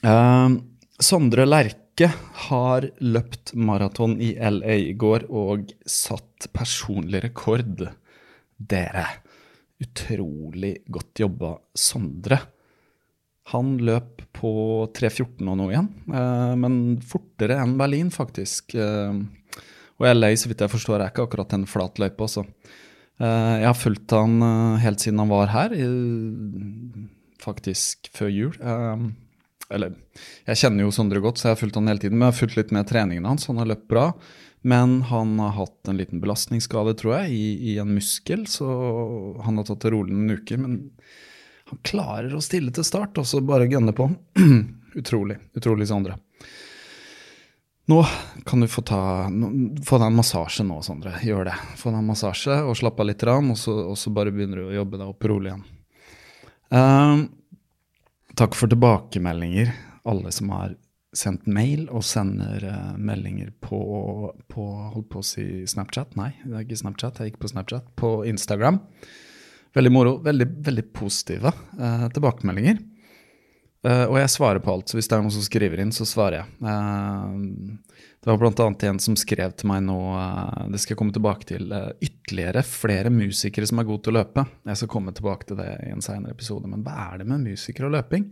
Uh, Sondre Lerche har løpt maraton i LA i går og satt personlig rekord. Dere, utrolig godt jobba, Sondre. Han løp på 3.14 og noe igjen, eh, men fortere enn Berlin, faktisk. Eh, og LA, så vidt jeg forstår, er ikke akkurat en flat løype også. Eh, jeg har fulgt han eh, helt siden han var her, faktisk før jul. Eh, eller, jeg kjenner jo Sondre godt, så jeg har fulgt han hele tiden, men jeg har fulgt litt med treningene hans. Han har løpt bra, men han har hatt en liten belastningsskade, tror jeg, i, i en muskel, så han har tatt det rolig noen uker. Men han klarer å stille til start, og så bare gønne på. utrolig. Utrolig, Sondre. Nå kan du få, ta, få deg en massasje nå, Sondre. Gjør det. Få deg en massasje og slapp av litt, og så, og så bare begynner du å jobbe deg opp rolig igjen. Ehm, takk for tilbakemeldinger, alle som har sendt mail og sender uh, meldinger på, på holdt på å si Snapchat. Nei, det er ikke Snapchat, jeg gikk på Snapchat. På Instagram. Veldig moro. Veldig, veldig positive uh, tilbakemeldinger. Uh, og jeg svarer på alt, så hvis det er noen som skriver inn, så svarer jeg. det var bl.a. en som skrev til meg nå, det skal jeg komme tilbake til, ytterligere flere musikere som er gode til å løpe. Jeg skal komme tilbake til det i en senere episode, men hva er det med musikere og løping?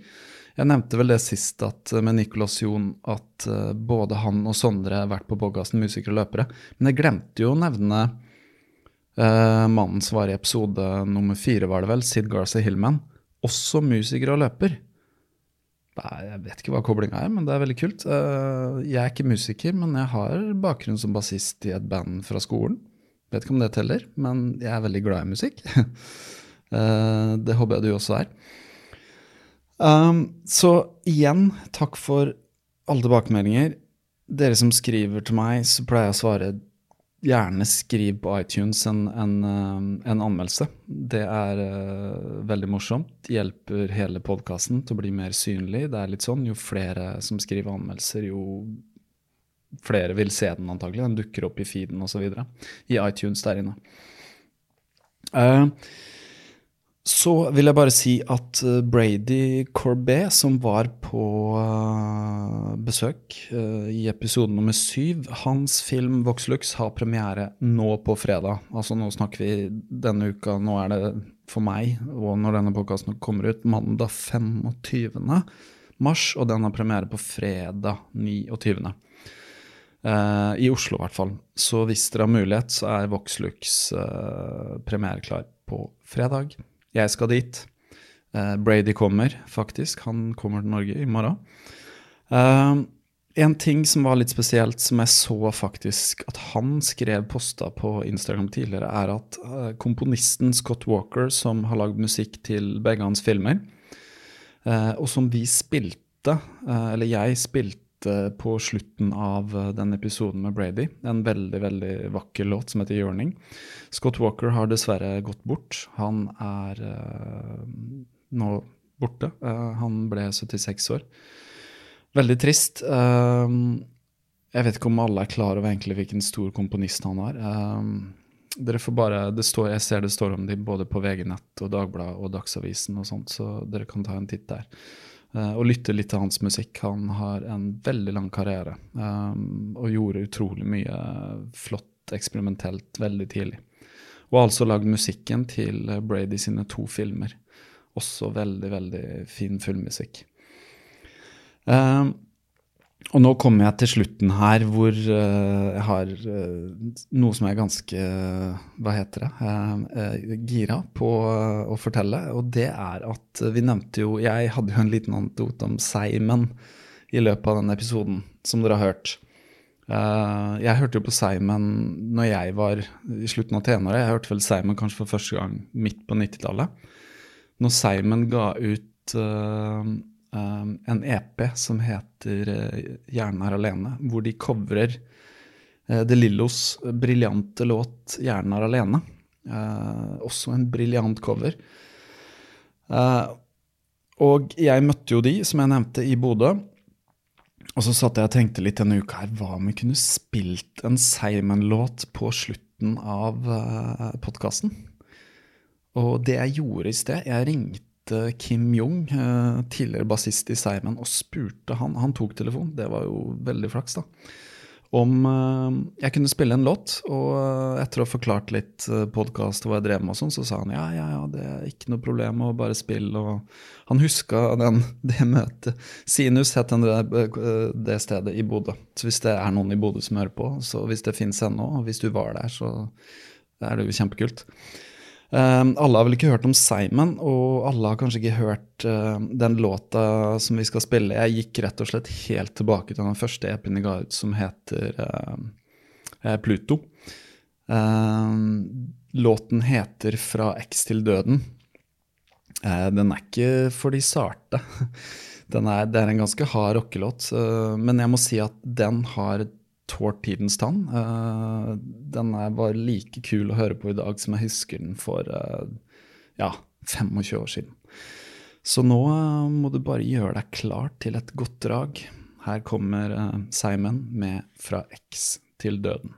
Jeg nevnte vel det sist at, med Nicolas Jon at uh, både han og Sondre har vært på podkasten Musikere og løpere. Men jeg glemte jo å nevne uh, mannen som var i episode nummer fire, var det vel, Sid Garza Hillman. Også musiker og løper. Jeg vet ikke hva koblinga er, men det er veldig kult. Uh, jeg er ikke musiker, men jeg har bakgrunn som bassist i et band fra skolen. Vet ikke om det teller, men jeg er veldig glad i musikk. det håper jeg du også er. Um, så igjen, takk for alle tilbakemeldinger. Dere som skriver til meg, så pleier jeg å svare gjerne skriv på iTunes en, en, um, en anmeldelse. Det er uh, veldig morsomt. Hjelper hele podkasten til å bli mer synlig. Det er litt sånn, Jo flere som skriver anmeldelser, jo flere vil se den antagelig. Den dukker opp i feeden osv. I iTunes der inne. Uh, så vil jeg bare si at eh, Brady Corbet, som var på uh, besøk uh, i episode nummer syv, hans film Voxlux har premiere nå på fredag. Altså nå snakker vi denne uka, nå er det for meg, og når denne podkasten kommer ut, mandag 25. mars, og den har premiere på fredag 29. Uh, I Oslo, i hvert fall. Så hvis dere har mulighet, så er Voxlux premiere premiereklar på fredag. Jeg skal dit. Uh, Brady kommer, faktisk. Han kommer til Norge i morgen. Uh, en ting som var litt spesielt, som jeg så faktisk at han skrev posta på Instagram tidligere, er at uh, komponisten Scott Walker, som har lagd musikk til begge hans filmer, og som vi spilte, eller jeg spilte på slutten av den episoden med Brady. En veldig veldig vakker låt som heter 'Yearning'. Scott Walker har dessverre gått bort. Han er uh, nå borte. Uh, han ble 76 år. Veldig trist. Uh, jeg vet ikke om alle er klar over egentlig hvilken stor komponist han er. dere får bare, står, Jeg ser det står om dem både på VG-nett og Dagbladet og Dagsavisen, og sånt, så dere kan ta en titt der. Og lytte litt til hans musikk. Han har en veldig lang karriere og gjorde utrolig mye flott eksperimentelt veldig tidlig. Og altså lagd musikken til eh, Brady sine to filmer. Også veldig, veldig fin filmmusikk. Uh, og nå kommer jeg til slutten her, hvor uh, jeg har uh, noe som er ganske Hva heter det? gira på å fortelle. Og det er at vi nevnte jo Jeg hadde jo en liten anekdote om Simon i løpet av den episoden, som dere har hørt. Jeg hørte jo på Simon når jeg var i slutten av tenåret. Jeg hørte vel Simon kanskje for første gang midt på 90-tallet. Når Simon ga ut um, en EP som heter uh, 'Hjernen er alene', hvor de covrer uh, De Lillos briljante låt 'Hjernen er alene'. også en briljant cover. og jeg møtte jo de, som jeg nevnte, i Bodø. Og så satt jeg og tenkte litt denne uka her, hva om vi kunne spilt en Simon-låt på slutten av uh, eh, podkasten? Og det jeg gjorde i sted, jeg ringte Kim Jong, uh, tidligere bassist i Seimen, og spurte han. Han tok telefonen, det var jo veldig flaks, da om uh, jeg kunne spille en låt. Og uh, etter å ha forklart litt podkast og hva jeg drev med, og sånn, så sa han ja, ja, ja, det er ikke noe problem å bare spille. Og han huska den, det møtet. Sinus het det, det stedet i Bodø. Så hvis det er noen i Bodø som hører på, så hvis det fins ennå, og hvis du var der, så er det jo kjempekult. Um, alle har vel ikke hørt om Simon, og alle har kanskje ikke hørt uh, den låta som vi skal spille. Jeg gikk rett og slett helt tilbake til den første EP-en jeg ga ut, som heter uh, Pluto. Uh, låten heter 'Fra X til døden'. den er ikke for de sarte. Er, det er en ganske hard rockelåt, men jeg må si at den har tålt tidens tann. Uh, den bare like kul å høre på i dag som jeg husker den for uh, ja, 25 år siden. Så nå uh, må du bare gjøre deg klar til et godt drag. Her kommer Simon med 'Fra X til døden'.